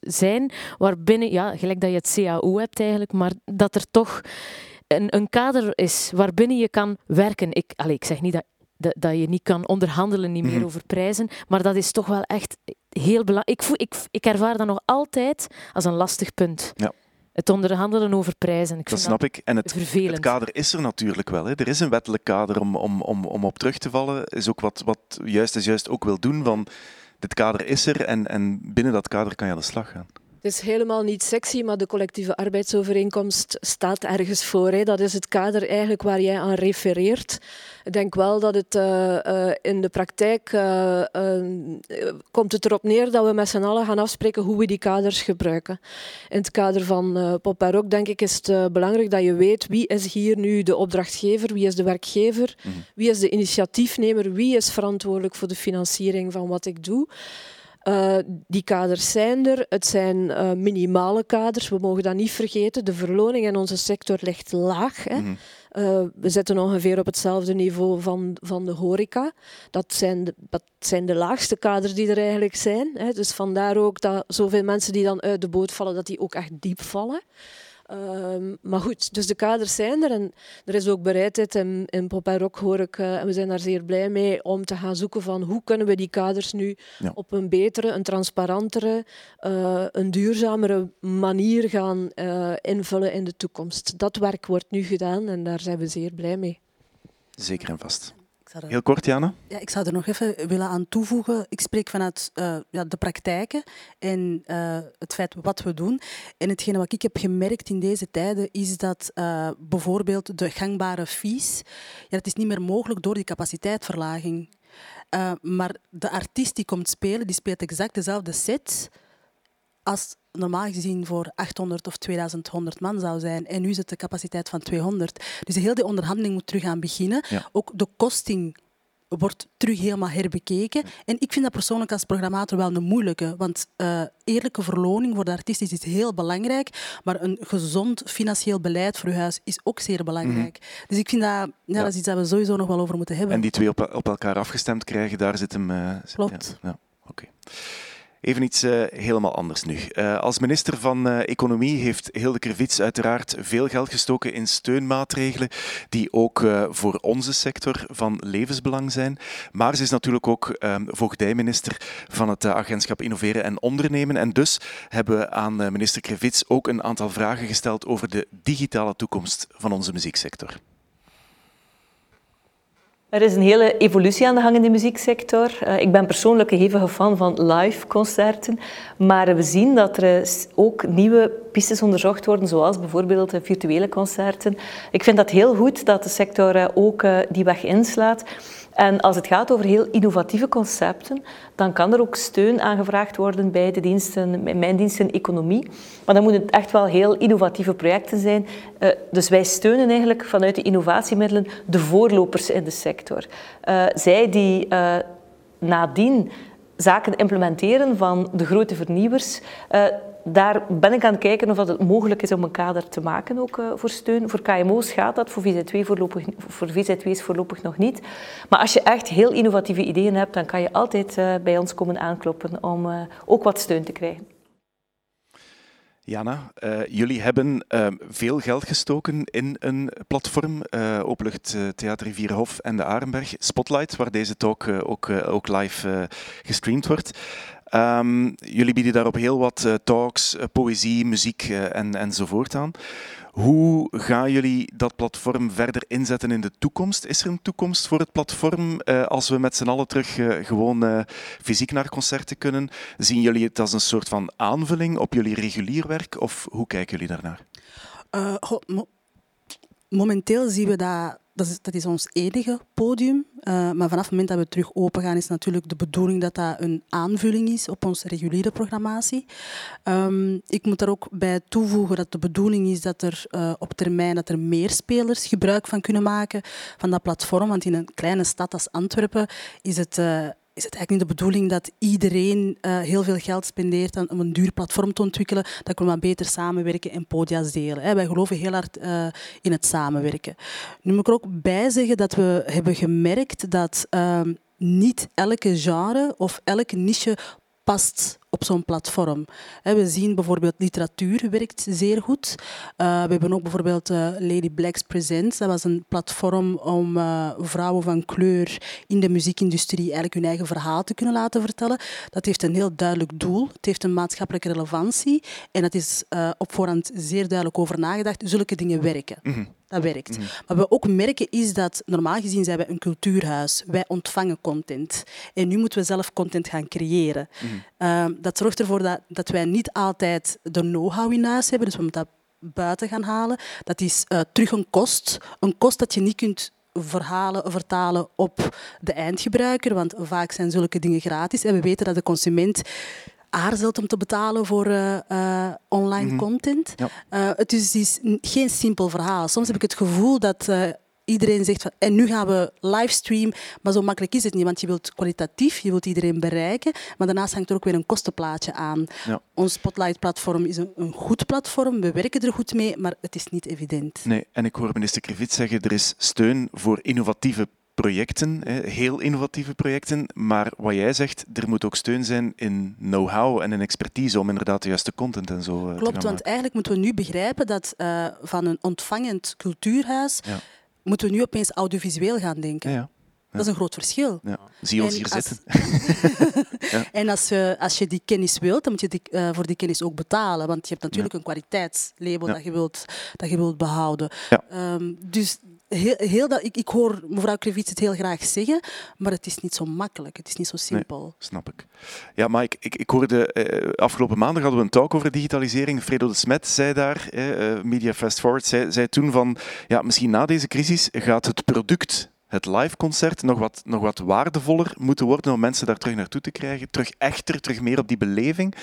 zijn, waarbinnen, ja, gelijk dat je het CAO hebt eigenlijk, maar dat er toch een, een kader is waarbinnen je kan werken. Ik, allee, ik zeg niet dat, dat, dat je niet kan onderhandelen niet meer Mhm. over prijzen, maar dat is toch wel echt heel belangrijk. Ik, voel- ik, ik ervaar dat nog altijd als een lastig punt. Ja. Het onderhandelen over prijzen. Ik Dat snap ik. En het, het kader is er natuurlijk wel. Hè. Er is een wettelijk kader om, om, om, om op terug te vallen. Is ook wat, wat juist is juist ook wil doen. Van, dit kader is er en, en binnen dat kader kan je aan de slag gaan. Het is helemaal niet sexy, maar de collectieve arbeidsovereenkomst staat ergens voor. Hè. Dat is het kader eigenlijk waar jij aan refereert. Ik denk wel dat het eh, eh, in de praktijk eh, komt het erop neer dat we met z'n allen gaan afspreken hoe we die kaders gebruiken. In het kader van Pop en Rock, denk ik, is het belangrijk dat je weet wie is hier nu de opdrachtgever, wie is de werkgever, Mhm. wie is de initiatiefnemer, wie is verantwoordelijk voor de financiering van wat ik doe. Eh, die kaders zijn er. Het zijn eh, minimale kaders. We mogen dat niet vergeten. De verloning in onze sector ligt laag. Hè. Mhm. Eh, we zitten ongeveer op hetzelfde niveau van, van de horeca. Dat zijn de, dat zijn de laagste kaders die er eigenlijk zijn. Hè. Dus vandaar ook dat zoveel mensen die dan uit de boot vallen, dat die ook echt diep vallen. Ehm, maar goed, dus de kaders zijn er en er is ook bereidheid in, in Pop en Rock, hoor ik, eh, en we zijn daar zeer blij mee, om te gaan zoeken van hoe kunnen we die kaders nu Ja. op een betere, een transparantere, eh, een duurzamere manier gaan eh, invullen in de toekomst. Dat werk wordt nu gedaan en daar zijn we zeer blij mee. Zeker en vast. Er- Heel kort, Jana. Ja, ik zou er nog even willen aan toevoegen. Ik spreek vanuit eh, ja, de praktijken en eh, het feit wat we doen. En hetgene wat ik heb gemerkt in deze tijden is dat eh, bijvoorbeeld de gangbare fees, ja, het is niet meer mogelijk door die capaciteitsverlaging. Eh, maar de artiest die komt spelen, die speelt exact dezelfde set als normaal gezien voor 800 of 2100 man zou zijn. En nu is het de capaciteit van 200. Dus heel die onderhandeling moet terug gaan beginnen. Ja. Ook de kosting wordt terug helemaal herbekeken. En ik vind dat persoonlijk als programmator wel een moeilijke. Want eh, eerlijke verloning voor de artiest is iets heel belangrijk. Maar een gezond financieel beleid voor uw huis is ook zeer belangrijk. Dus ik vind dat, ja, Ja. dat is iets dat we sowieso nog wel over moeten hebben. En die twee op, op elkaar afgestemd krijgen, daar zit hem... Klopt. Ja, ja, oké. Even iets uh, helemaal anders nu. Uh, als minister van uh, Economie heeft Hilde Krevits uiteraard veel geld gestoken in steunmaatregelen die ook voor onze sector van levensbelang zijn. Maar ze is natuurlijk ook voogdijminister van het agentschap Innoveren en Ondernemen. En dus hebben we aan minister Krevits ook een aantal vragen gesteld over de digitale toekomst van onze muzieksector. Er is een hele evolutie aan de gang in de muzieksector. Uh, ik ben persoonlijk een hevige fan van live concerten, maar we zien dat er ook nieuwe pistes onderzocht worden, zoals bijvoorbeeld virtuele concerten. Ik vind dat heel goed dat de sector uh, ook uh, die weg inslaat. En als het gaat over heel innovatieve concepten, dan kan er ook steun aangevraagd worden bij de diensten, mijn diensten economie. Maar dan moeten het echt wel heel innovatieve projecten zijn. Uh, dus wij steunen eigenlijk vanuit de innovatiemiddelen de voorlopers in de sector. Uh, zij die uh, nadien zaken implementeren van de grote vernieuwers, daar ben ik aan het kijken of het mogelijk is om een kader te maken ook uh, voor steun. Voor KMO's gaat dat, voor VZ2 voorlopig, voor VZ2's voorlopig nog niet. Maar als je echt heel innovatieve ideeën hebt, dan kan je altijd uh, bij ons komen aankloppen om ook wat steun te krijgen. Jana, jullie hebben veel geld gestoken in een platform, Openlucht Theater Rivierhof en de Arenberg, Spotlight, waar deze talk ook, ook live gestreamd wordt. Um, jullie bieden daarop heel wat uh, talks, uh, poëzie, muziek uh, en, enzovoort aan. Hoe gaan jullie dat platform verder inzetten in de toekomst? Is er een toekomst voor het platform als we met z'n allen terug gewoon fysiek naar concerten kunnen? Zien jullie het als een soort van aanvulling op jullie regulier werk of hoe kijken jullie daarnaar? Mo momenteel zien we dat dat is, dat is ons enige podium. Uh, maar vanaf het moment dat we terug open gaan, is natuurlijk de bedoeling dat dat een aanvulling is op onze reguliere programmatie. Um, ik moet daar ook bij toevoegen dat de bedoeling is dat er uh, op termijn dat er meer spelers gebruik van kunnen maken van dat platform. Want in een kleine stad als Antwerpen is het. Uh, is het eigenlijk niet de bedoeling dat iedereen uh, heel veel geld spendeert aan, om een duur platform te ontwikkelen. Dat we beter samenwerken en podia's delen. Hè. Wij geloven heel hard uh, in het samenwerken. Nu moet ik er ook bij zeggen dat we hebben gemerkt dat uh, niet elke genre of elke niche past op zo'n platform. We zien bijvoorbeeld literatuur werkt zeer goed. Uh, we hebben ook bijvoorbeeld uh, Lady Blacks Presents. Dat was een platform om uh, vrouwen van kleur in de muziekindustrie eigenlijk hun eigen verhaal te kunnen laten vertellen. Dat heeft een heel duidelijk doel. Het heeft een maatschappelijke relevantie. En dat is op voorhand zeer duidelijk over nagedacht. Zulke dingen werken. Mm -hmm. Dat werkt. Mm -hmm. Wat we ook merken is dat normaal gezien zijn wij een cultuurhuis. Wij ontvangen content. En nu moeten we zelf content gaan creëren. Mm -hmm dat zorgt ervoor dat, dat wij niet altijd de know-how in huis hebben. Dus we moeten dat buiten gaan halen. Dat is uh, terug een kost. Een kost dat je niet kunt verhalen, vertalen op de eindgebruiker. Want vaak zijn zulke dingen gratis. En we weten dat de consument aarzelt om te betalen voor uh, uh, online mm -hmm. content. Ja. Uh, het is, is, geen simpel verhaal. Soms heb ik het gevoel dat iedereen zegt van en nu gaan we livestream, maar zo makkelijk is het niet, want je wilt kwalitatief, je wilt iedereen bereiken, maar daarnaast hangt er ook weer een kostenplaatje aan. Ja. Ons Spotlight-platform is een, een, goed platform, we werken er goed mee, maar het is niet evident. Nee, en ik hoor minister Krivit zeggen, er is steun voor innovatieve projecten, heel innovatieve projecten, maar wat jij zegt, er moet ook steun zijn in know-how en in expertise om inderdaad de juiste content en zo Klopt, te want eigenlijk moeten we nu begrijpen dat uh, van een ontvangend cultuurhuis ja moeten we nu opeens audiovisueel gaan denken. Ja, ja. Dat is een groot verschil. Ja. Zie ons hier zitten. (laughs) ja. En als je, als je die kennis wilt, dan moet je die, uh, voor die kennis ook betalen. Want je hebt natuurlijk een kwaliteitslabel dat, je wilt, dat je wilt behouden. Um, dus heel, heel dat, ik, ik hoor mevrouw Krevits het heel graag zeggen, maar het is niet zo makkelijk. Het is niet zo simpel. Nee, snap ik. Ja, maar ik, ik, ik hoorde uh, afgelopen maandag hadden we een talk over digitalisering. Fredo de Smet zei daar, uh, Media Fast Forward, zei, zei toen van ja, misschien na deze crisis gaat het product het liveconcert nog wat, nog wat waardevoller moeten worden om mensen daar terug naartoe te krijgen. Terug echter, terug meer op die beleving.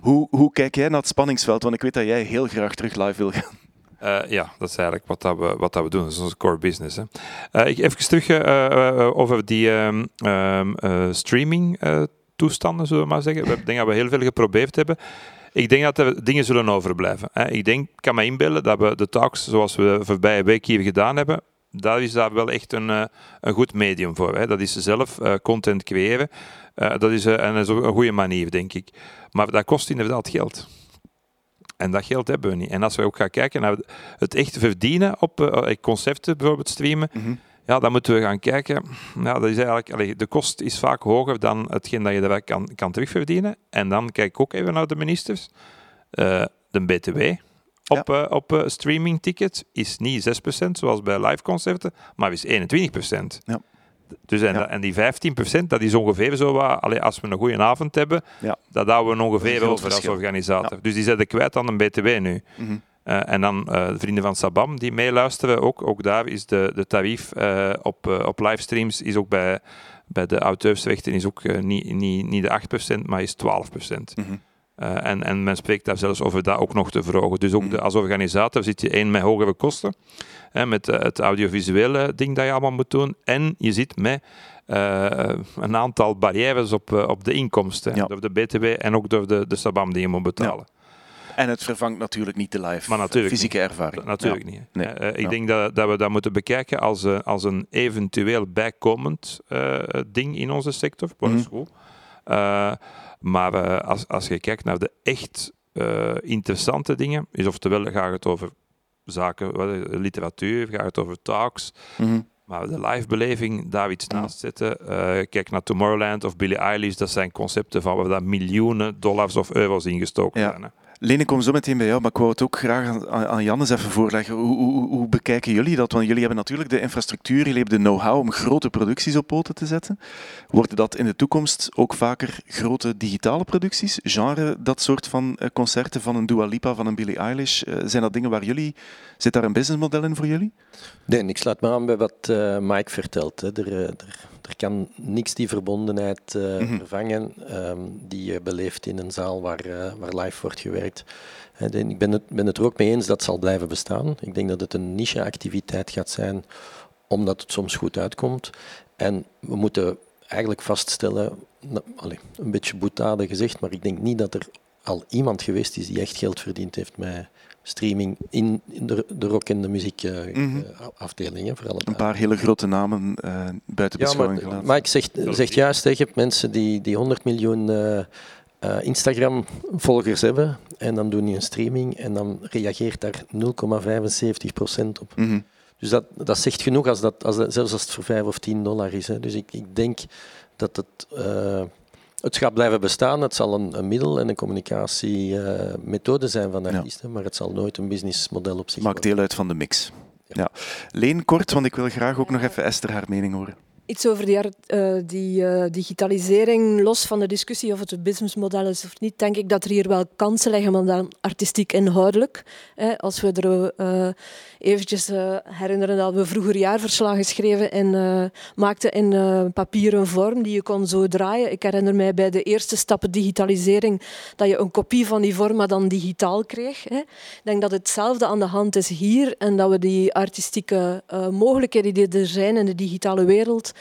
Hoe, hoe kijk jij naar het spanningsveld? Want ik weet dat jij heel graag terug live wil gaan. Uh, ja, dat is eigenlijk wat, dat we, wat dat we doen. Dat is onze core business. Hè. Uh, ik even terug uh, over die um, um, streaming toestanden, zullen we maar zeggen. We denk dat we heel veel geprobeerd hebben. Ik denk dat er dingen zullen overblijven. Hè. Ik denk, kan me inbeelden dat we de talks zoals we voorbije week hier gedaan hebben, daar is daar wel echt een, eh, een goed medium voor. Hè. Dat is zelf eh, content creëren. Eh, dat is, eh, en dat is ook een goede manier, denk ik. Maar dat kost inderdaad geld. En dat geld hebben we niet. En als we ook gaan kijken naar het echt verdienen op eh, concepten, bijvoorbeeld streamen, Mhm. ja, dan moeten we gaan kijken. Ja, dat is eigenlijk, allee, de kost is vaak hoger dan hetgeen dat je erbij kan, kan terugverdienen. En dan kijk ik ook even naar de ministers. Eh, de BTW op, eh, op eh, streamingtickets is niet 6% zoals bij live concerten, maar is 21%. Ja. Dus en, Ja. en die 15%, dat is ongeveer zo wat, allee, als we een goede avond hebben, Ja. dat houden we ongeveer over als organisator. Dus die zetten kwijt aan een BTW nu. Mhm. Eh, en dan eh, de vrienden van Sabam die meeluisteren, ook, ook daar is de, de tarief eh, op, op livestreams is ook bij, bij de auteursrechten is ook niet, niet, niet de 8%, maar is 12%. Mhm. Eh, en, en men spreekt daar zelfs over dat ook nog te verhogen. Dus ook de, als organisator zit je één met hogere kosten, hè, met eh, het audiovisuele ding dat je allemaal moet doen, en je zit met eh, een aantal barrières op, op de inkomsten, Ja. door de BTW en ook door de, de Sabam die je moet betalen. En het vervangt natuurlijk niet de live Maar fysieke ervaring. Natuurlijk Ja. niet. Nee. Ik Ja. denk dat, dat we dat moeten bekijken als, een- als een eventueel bijkomend ding in onze sector. Is Mhm. goed. Maar eh, als, als je kijkt naar de echt eh, interessante dingen, is oftewel gaat het over zaken, eh, literatuur, gaat het over talks, Mhm. maar de live-beleving, daar iets naast zetten. Kijk naar Tomorrowland of Billie Eilish, dat zijn concepten van waar daar miljoenen dollars of euro's in gestoken Ja. zijn. hè. Lene, kom zo meteen bij jou, maar ik wou het ook graag aan, aan Jannes even voorleggen. Hoe, hoe, hoe bekijken jullie dat? Want jullie hebben natuurlijk de infrastructuur, jullie hebben de know-how om grote producties op poten te zetten. Worden dat in de toekomst ook vaker grote digitale producties? Genre, dat soort van eh, concerten van een Dua Lipa, van een Billie Eilish? Eh, zijn dat dingen waar jullie... Zit daar een businessmodel in voor jullie? Nee, ik sluit me aan bij wat eh, Mike vertelt. Er kan niks die verbondenheid eh, Mhm. vervangen ehm, die je beleeft in een zaal waar, eh, waar live wordt gewerkt. Ik ben het, ben het er ook mee eens dat zal blijven bestaan. Ik denk dat het een niche-activiteit gaat zijn, omdat het soms goed uitkomt. En we moeten eigenlijk vaststellen, nou, allee, een beetje boetade gezegd, maar ik denk niet dat er al iemand geweest is die echt geld verdiend heeft met streaming in, in de, de rock- en de muziekafdeling. Mhm. afdelingen voor alle Een paar hele grote namen eh, buiten ja, beschouwing maar gelaten. Mike zegt, zegt juist, hè, je hebt mensen die, die 100 miljoen eh, eh, Instagram-volgers hebben en dan doen die een streaming en dan reageert daar 0,75% op. Mhm. Dus dat, dat zegt genoeg, als dat, als dat, zelfs als het voor 5 of 10 dollar is. Hè. Dus ik, ik denk dat het, eh, het gaat blijven bestaan. Het zal een, een middel en een communicatiemethode zijn van Ja. artiesten, maar het zal nooit een businessmodel op zich Maakt worden. deel uit van de mix. Ja. Leen, kort, want ik wil graag ook nog even Esther haar mening horen. Iets over die, eh, die eh, digitalisering, los van de discussie of het een businessmodel is of niet, denk ik dat er hier wel kansen liggen, maar dan artistiek inhoudelijk. Als we er eh eventjes herinneren dat we vroeger jaarverslagen schreven en maakten in papieren vorm die je kon zo draaien. Ik herinner mij bij de eerste stappen digitalisering dat je een kopie van die vorm maar dan digitaal kreeg. Ik denk dat hetzelfde aan de hand is hier en dat we die artistieke mogelijkheden die er zijn in de digitale wereld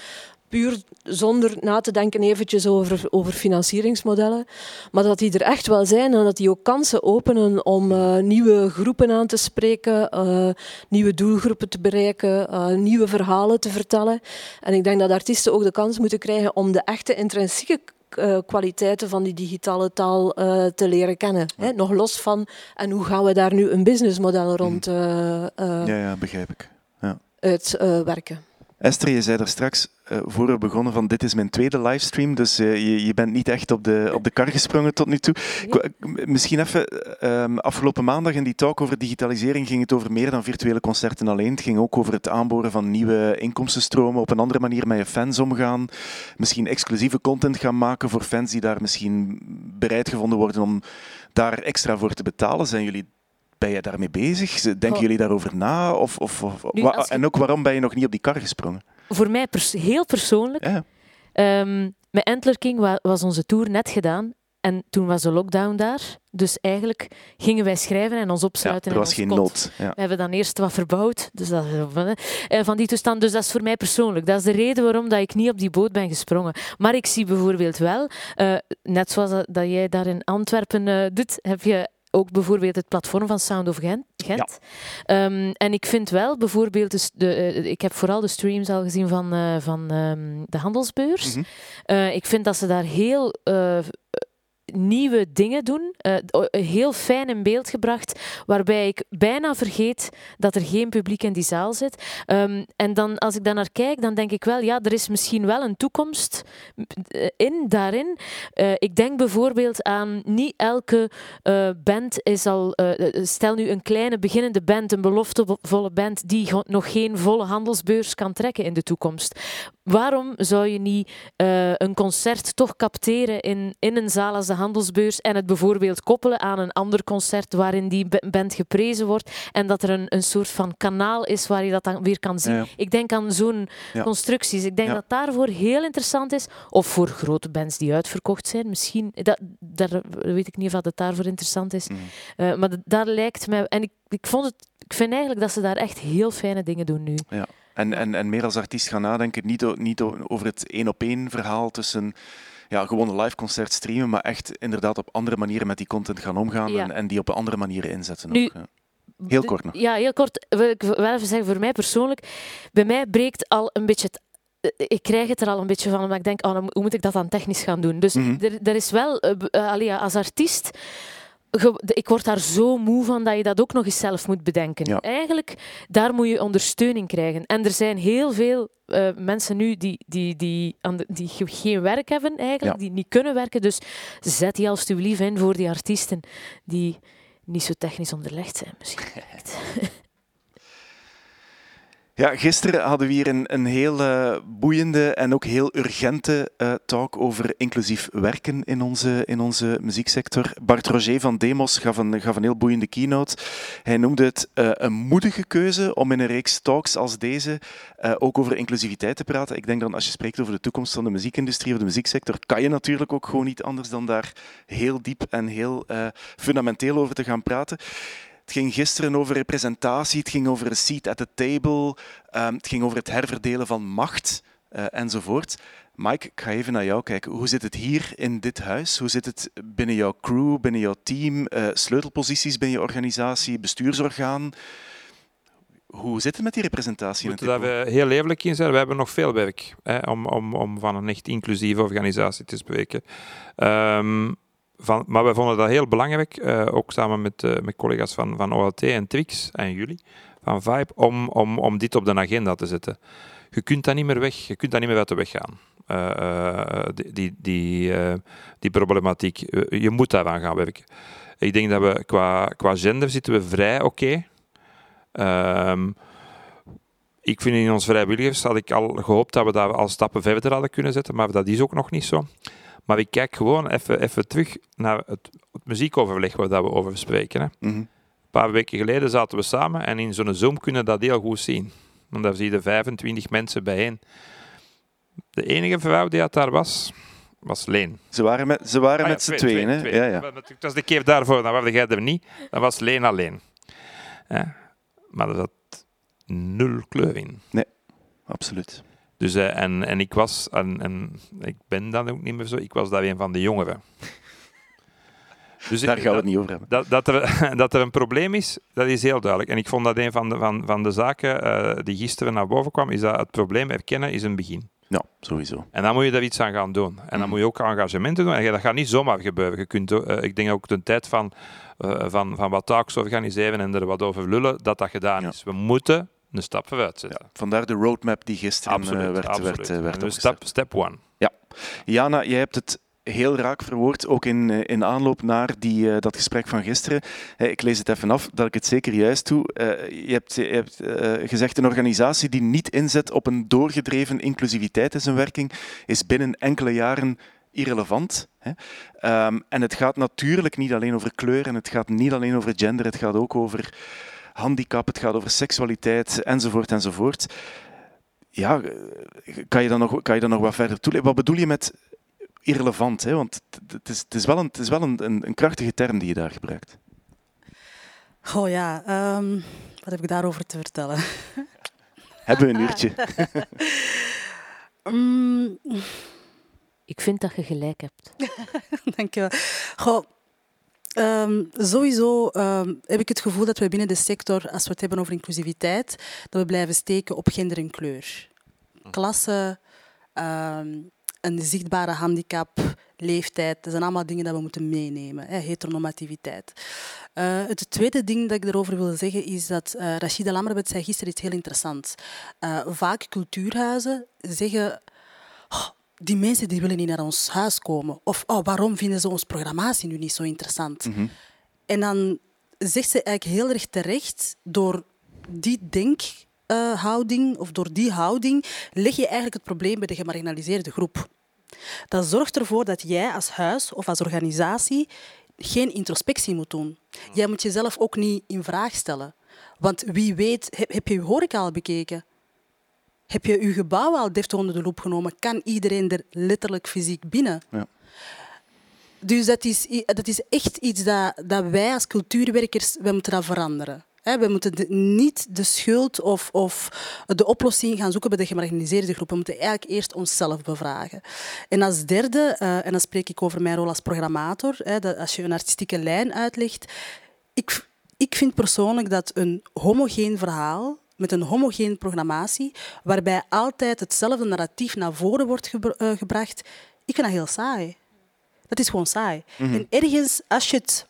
puur zonder na te denken eventjes over, over financieringsmodellen, maar dat die er echt wel zijn en dat die ook kansen openen om eh, nieuwe groepen aan te spreken, eh, nieuwe doelgroepen te bereiken, eh, nieuwe verhalen te vertellen. En ik denk dat artiesten ook de kans moeten krijgen om de echte intrinsieke kwaliteiten van die digitale taal te leren kennen. Hè? Nog los van, en hoe gaan we daar nu een businessmodel rond eh, Ja, ja, begrijp ik. Ja. uitwerken? Esther, je zei er straks, eh, voor we begonnen, van dit is mijn tweede livestream, dus eh, je, je bent niet echt op de, op de kar gesprongen tot nu toe. Misschien even, ehm, afgelopen maandag in die talk over digitalisering ging het over meer dan virtuele concerten alleen. Het ging ook over het aanboren van nieuwe inkomstenstromen, op een andere manier met je fans omgaan, misschien exclusieve content gaan maken voor fans die daar misschien bereid gevonden worden om daar extra voor te betalen. Zijn jullie ben je daarmee bezig? Denken Goh. jullie daarover na? Of, of, of- Nu, wa- als je- En ook waarom ben je nog niet op die kar gesprongen? Voor mij pers- heel persoonlijk. Ja. Ehm, met Antler King wa- was onze tour net gedaan. En toen was de lockdown daar. Dus eigenlijk gingen wij schrijven en ons Ja, opsluiten. er in was geen kot. nood. Ja. We hebben dan eerst wat verbouwd, dus dat, eh, van die toestand. Dus dat is voor mij persoonlijk. Dat is de reden waarom dat ik niet op die boot ben gesprongen. Maar ik zie bijvoorbeeld wel, eh, net zoals dat, dat jij daar in Antwerpen eh, doet, heb je ook bijvoorbeeld het platform van Sound of Gent. Gent. Ehm, en ik vind wel bijvoorbeeld, dus de, eh, ik heb vooral de streams al gezien van, eh, van ehm, de handelsbeurs. Mhm. Eh, ik vind dat ze daar heel nieuwe dingen doen. Eh, heel fijn in beeld gebracht, waarbij ik bijna vergeet dat er geen publiek in die zaal zit. Ehm, en dan, als ik daar naar kijk, dan denk ik wel, ja, er is misschien wel een toekomst eh, in, daarin. Eh, ik denk bijvoorbeeld aan niet elke band is al. stel nu een kleine beginnende band, een beloftevolle band, die nog geen volle handelsbeurs kan trekken in de toekomst. Waarom zou je niet een concert toch capteren in, in een zaal als de handelsbeurs en het bijvoorbeeld koppelen aan een ander concert waarin die ba- band geprezen wordt en dat er een, een soort van kanaal is waar je dat dan weer kan zien? Ja, ja. Ik denk aan zo'n Ja. constructies. Ik denk dat daarvoor heel interessant is. Of voor grote bands die uitverkocht zijn. Misschien, dat, daar weet ik niet of dat daarvoor interessant is. Mhm. Eh, maar dat- daar lijkt mij... En ik, ik, vond het, ik vind eigenlijk dat ze daar echt heel fijne dingen doen nu. En, en, en meer als artiest gaan nadenken, niet, niet over het één-op-één verhaal tussen ja, gewoon een live concert streamen, maar echt inderdaad op andere manieren met die content gaan omgaan Ja. en, en die op andere manieren inzetten. Nu, ook, ja. Heel kort nog. Ja, heel kort wil ik wel even zeggen, voor mij persoonlijk, bij mij breekt al een beetje het eh, ik krijg het er al een beetje van, maar ik denk, oh, hoe moet ik dat dan technisch gaan doen? Dus Mhm. er, er is wel, allee, ja, als artiest, ik word daar zo moe van dat je dat ook nog eens zelf moet bedenken. Ja. Eigenlijk, daar moet je ondersteuning krijgen. En er zijn heel veel eh, mensen nu die, die, die, die ge- geen werk hebben, eigenlijk, Ja. die niet kunnen werken. Dus zet die alstublieft in voor die artiesten die niet zo technisch onderlegd zijn, misschien. (laughs) (laughs) Ja, gisteren hadden we hier een, een heel eh, boeiende en ook heel urgente eh, talk over inclusief werken in onze, in onze muzieksector. Bart Roger van Demos gaf een, gaf een heel boeiende keynote. Hij noemde het eh, een moedige keuze om in een reeks talks als deze ook over inclusiviteit te praten. Ik denk dan als je spreekt over de toekomst van de muziekindustrie of de muzieksector, kan je natuurlijk ook gewoon niet anders dan daar heel diep en heel fundamenteel over te gaan praten. Het ging gisteren over representatie, het ging over een seat at the table, ehm, het ging over het herverdelen van macht eh, enzovoort. Mike, ik ga even naar jou kijken. Hoe zit het hier in dit huis? Hoe zit het binnen jouw crew, binnen jouw team, eh, sleutelposities binnen je organisatie, bestuursorgaan? Hoe zit het met die representatie? Moeten daar we heel levelijk in zijn. We hebben nog veel werk hè, om, om, om van een echt inclusieve organisatie te spreken. Ehm, van, maar we vonden dat heel belangrijk, eh, ook samen met, eh, met collega's van, van OLT en Twix en jullie, van Vibe, om, om, om dit op de agenda te zetten. Je kunt dat niet meer weg, je kunt dat niet meer uit de weg gaan. Eh, die, die, die, problematiek. Je moet daaraan gaan werken. Ik denk dat we qua, qua gender zitten we vrij oké. Ehm, ik vind in ons vrijwilligers had ik al gehoopt dat we daar al stappen verder hadden kunnen zetten, maar dat is ook nog niet zo. Maar ik kijk gewoon even, even terug naar het, het muziekoverleg waar dat we over spreken. Hè. Mhm. Een paar weken geleden zaten we samen en in zo'n Zoom kunnen we dat heel goed zien. Want daar zie je 25 mensen bijeen. De enige vrouw die dat daar was, was Leen. Ze waren met, ze waren Ah ja, met z'n twee, tweeën. hè? Ja, ja. Dat was de keer daarvoor, dan was jij er niet. Dat was Leen alleen. Ja. Maar er zat nul kleur in. Absoluut. Dus, eh, en, en ik was, en, en ik ben dan ook niet meer zo, ik was daar een van de jongeren. (laughs) Dus Daar ik- gaan we dat, het niet over hebben. dat, dat, er, (laughs) dat er een probleem is, dat is heel duidelijk. En ik vond dat een van de, van, van de zaken eh, die gisteren naar boven kwam, is dat het probleem erkennen is een begin. Ja, sowieso. En dan moet je daar iets aan gaan doen. En dan Mhm. moet je ook engagementen doen. En dat gaat niet zomaar gebeuren. Je kunt, eh, ik denk ook de tijd van, van, van wat talks organiseren en er wat over lullen, dat dat gedaan Ja. is. We moeten een stap vooruit zetten. Ja, vandaar de roadmap die gisteren Absoluut, eh, werd, absoluut. werd, eh, werd dus opgesteld. step, one. Jana, jij hebt het heel raak verwoord, ook in, eh, in aanloop naar die, eh, dat gesprek van gisteren. Eh, Ik lees het even af, dat ik het zeker juist doe. Eh, Je hebt, je hebt eh, gezegd, een organisatie die niet inzet op een doorgedreven inclusiviteit in zijn werking, is binnen enkele jaren irrelevant. Hè. Ehm, en het gaat natuurlijk niet alleen over kleur en het gaat niet alleen over gender, het gaat ook over handicap, het gaat over seksualiteit enzovoort enzovoort. Ja, kan je dan nog, kan je dan nog wat verder toelichten? Wat bedoel je met irrelevant? Hè? Want het- is, het is wel, een, het is wel een, een, een krachtige term die je daar gebruikt. Oh ja, ehm, wat heb ik daarover te vertellen? (laughs) Hebben we een uurtje? (laughs) Mm, Ik vind dat je gelijk hebt. (laughs) Dank je wel. Goh, Ehm, sowieso ehm, heb ik het gevoel dat we binnen de sector, als we het hebben over inclusiviteit, dat we blijven steken op gender en kleur. Klasse, ehm, een zichtbare handicap, leeftijd, dat zijn allemaal dingen dat we moeten meenemen. Hè, heteronormativiteit. Eh, het tweede ding dat ik erover wil zeggen is dat uh, Rachida Lammerbet zei gisteren iets heel interessants. Uh, vaak cultuurhuizen zeggen... "Oh, die mensen die willen niet naar ons huis komen. Of oh, waarom vinden ze onze programmatie nu niet zo interessant? En dan zegt ze eigenlijk heel erg terecht, door die denkhouding of door die houding leg je eigenlijk het probleem bij de gemarginaliseerde groep. Dat zorgt ervoor dat jij als huis of als organisatie geen introspectie moet doen. Jij moet jezelf ook niet in vraag stellen. Want wie weet, heb, heb je je horeca al bekeken? Heb je je gebouw al deftig onder de loep genomen? Kan iedereen er letterlijk fysiek binnen? Ja. Dus dat is, dat is echt iets dat, dat wij als cultuurwerkers wij moeten dat veranderen. We moeten de- niet de schuld of, of de oplossing gaan zoeken bij de gemarginaliseerde groepen. We moeten eigenlijk eerst onszelf bevragen. En als derde, eh, en dan spreek ik over mijn rol als programmator, hè, dat als je een artistieke lijn uitlegt, ik, ik vind persoonlijk dat een homogeen verhaal met een homogeen programmatie, waarbij altijd hetzelfde narratief naar voren wordt eh, gebracht, ik vind dat heel saai. Dat is gewoon saai. En ergens, als je, het,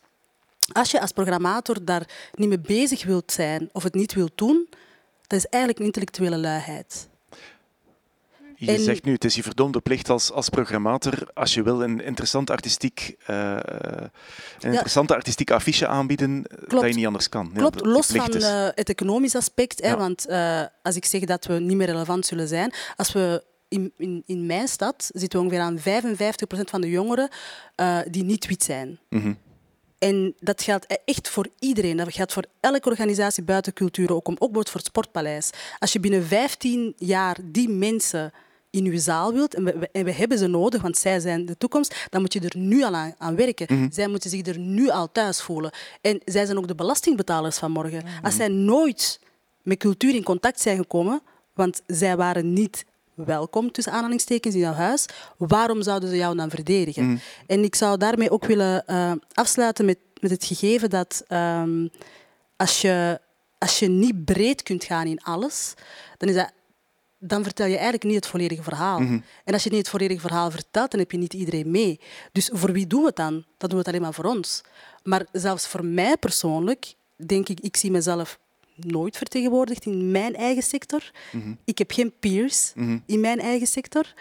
als je als programmator daar niet mee bezig wilt zijn of het niet wilt doen, dat is eigenlijk een intellectuele luiheid. Je En- zegt nu, het is je verdomde plicht als, als programmator, als je wil een interessant artistiek, eh, een interessante artistieke affiche aanbieden, eh, dat je niet anders kan. Klopt, los van eh, het economisch aspect. Hè. Want als ik zeg dat we niet meer relevant zullen zijn, als we in, in, in mijn stad zitten we ongeveer aan 55% van de jongeren die niet wit zijn. Mhm. En dat geldt echt voor iedereen. Dat geldt voor elke organisatie buiten cultuur, ook, om, ook bijvoorbeeld voor het Sportpaleis. Als je binnen 15 jaar die mensen in uw zaal wilt, en we, we- en we hebben ze nodig, want zij zijn de toekomst, dan moet je er nu al aan, aan werken. Zij moeten zich er nu al thuis voelen. En zij zijn ook de belastingbetalers van morgen. Als zij nooit met cultuur in contact zijn gekomen, want zij waren niet welkom, tussen aanhalingstekens, in jouw huis, waarom zouden ze jou dan verdedigen? En ik zou daarmee ook willen eh, afsluiten met, met het gegeven dat ehm, als, je, als je niet breed kunt gaan in alles, dan, is dat, dan vertel je eigenlijk niet het volledige verhaal. En als je niet het volledige verhaal vertelt, dan heb je niet iedereen mee. Dus voor wie doen we het dan? Dan doen we het alleen maar voor ons. Maar zelfs voor mij persoonlijk, denk ik, ik zie mezelf nooit vertegenwoordigd in mijn eigen sector. Ik heb geen peers in mijn eigen sector.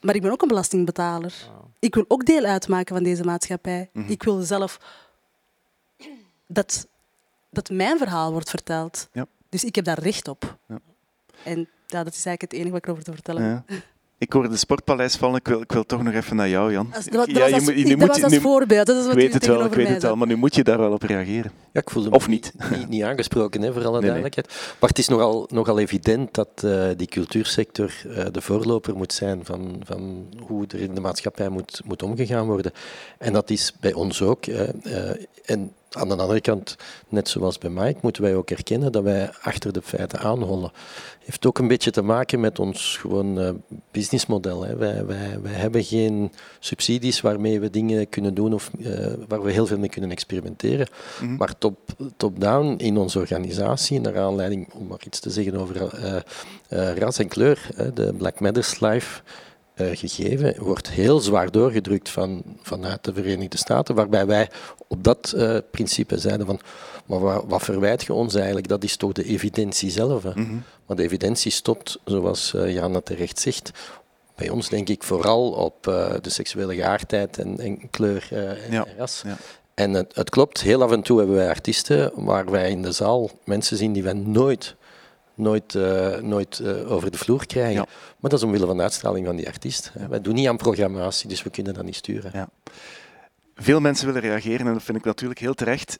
Maar ik ben ook een belastingbetaler. Ik wil ook deel uitmaken van deze maatschappij. Ik wil zelf dat, dat mijn verhaal wordt verteld. Ja. Dus ik heb daar recht op. Ja. En ja, dat is eigenlijk het enige wat ik erover te vertellen heb. Ja. Ik hoorde de sportpaleis vallen, ik wil, ik wil toch nog even naar jou, Jan. Dat Ja, je als, moet- je dat moet- was als nu- voorbeeld. Dat is Ik wat weet het wel, ik weet het wel, maar nu moet je daar wel op reageren. Ja, ik voelde me Of niet. niet, niet aangesproken, hè, voor alle Nee, nee. duidelijkheid. Maar het is nogal, nogal evident dat eh, die cultuursector eh, de voorloper moet zijn van, van hoe er in de maatschappij moet, moet omgegaan worden. En dat is bij ons ook. hè. Eh, en aan de andere kant, net zoals bij Mike, moeten wij ook erkennen dat wij achter de feiten aanhollen. Heeft ook een beetje te maken met ons gewoon eh, businessmodel. Hè. Wij, wij, wij hebben geen subsidies waarmee we dingen kunnen doen of eh, waar we heel veel mee kunnen experimenteren. Maar top, top-down in onze organisatie, naar aanleiding, om maar iets te zeggen over eh, ras en kleur, hè, de Black Matters Live eh, gegeven, wordt heel zwaar doorgedrukt van, vanuit de Verenigde Staten, waarbij wij op dat eh, principe zeiden van, maar wat, wat verwijt je ons eigenlijk? Dat is toch de evidentie zelf. Maar de evidentie stopt, zoals eh, Jana terecht zegt, bij ons denk ik vooral op eh, de seksuele geaardheid en, en kleur eh, en, Ja, en ras. ja. En het, het klopt, heel af en toe hebben wij artiesten waar wij in de zaal mensen zien die wij nooit, nooit, eh, nooit eh, over de vloer krijgen. Ja. Maar dat is omwille van de uitstraling van die artiest. hè. Wij doen niet aan programmatie, dus we kunnen dat niet sturen. Ja. Veel mensen willen reageren en dat vind ik natuurlijk heel terecht.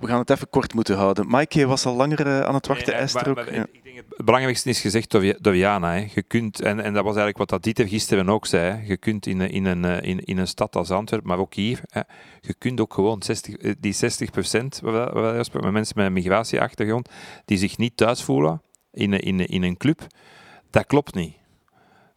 We gaan het even kort moeten houden. Mike, je was al langer eh, aan het wachten, Nee, nee, Esther ook. maar Ja. Ik denk het belangrijkste is gezegd door, Ja- door Jana. Hè. Je kunt, en, en dat was eigenlijk wat dat Dieter gisteren ook zei. Hè. Je kunt in, een- in, een, eh, in, in een stad als Antwerpen, maar ook hier, hè, je kunt ook gewoon 60, eh, die 60 procent, met mensen met een migratieachtergrond, die zich niet thuis voelen in, een- in, in een club, dat klopt niet.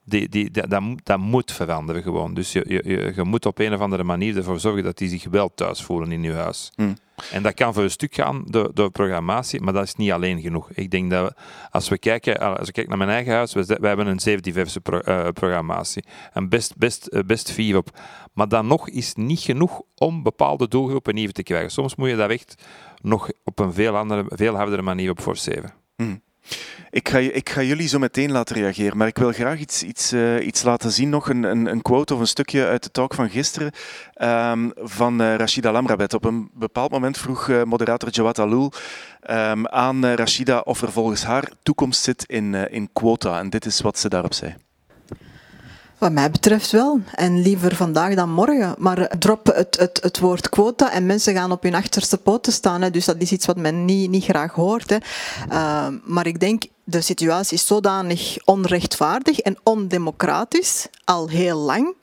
die, die, dat, dat, moet- dat moet veranderen gewoon. Dus je, je, je, je moet op een of andere manier ervoor zorgen dat die zich wel thuis voelen in je huis. Hmm. En dat kan voor een stuk gaan door, door programmatie, maar dat is niet alleen genoeg. Ik denk dat we, als we kijken, als ik kijk naar mijn eigen huis, we, we hebben een zeer diverse pro- eh, programmatie. En best, best, eh, best vier op. Maar dan nog is niet genoeg om bepaalde doelgroepen nieuw te krijgen. Soms moet je daar echt nog op een veel, andere, veel hardere manier op forceren. Ik ga, ik jullie zo meteen laten reageren, maar ik wil graag iets, iets, eh, iets laten zien. Nog een, een, een quote of een stukje uit de talk van gisteren ehm, van eh, Rashida Lamrabet. Op een bepaald moment vroeg eh, moderator Jawad Aloul ehm, aan Rashida of er volgens haar toekomst zit in, in quota. En dit is wat ze daarop zei. Wat mij betreft wel. En liever vandaag dan morgen. Maar drop het, het, het woord quota en mensen gaan op hun achterste poten staan. Hè. Dus dat is iets wat men niet, niet graag hoort. Hè. Uh, maar ik denk, de situatie is zodanig onrechtvaardig en ondemocratisch, al heel lang,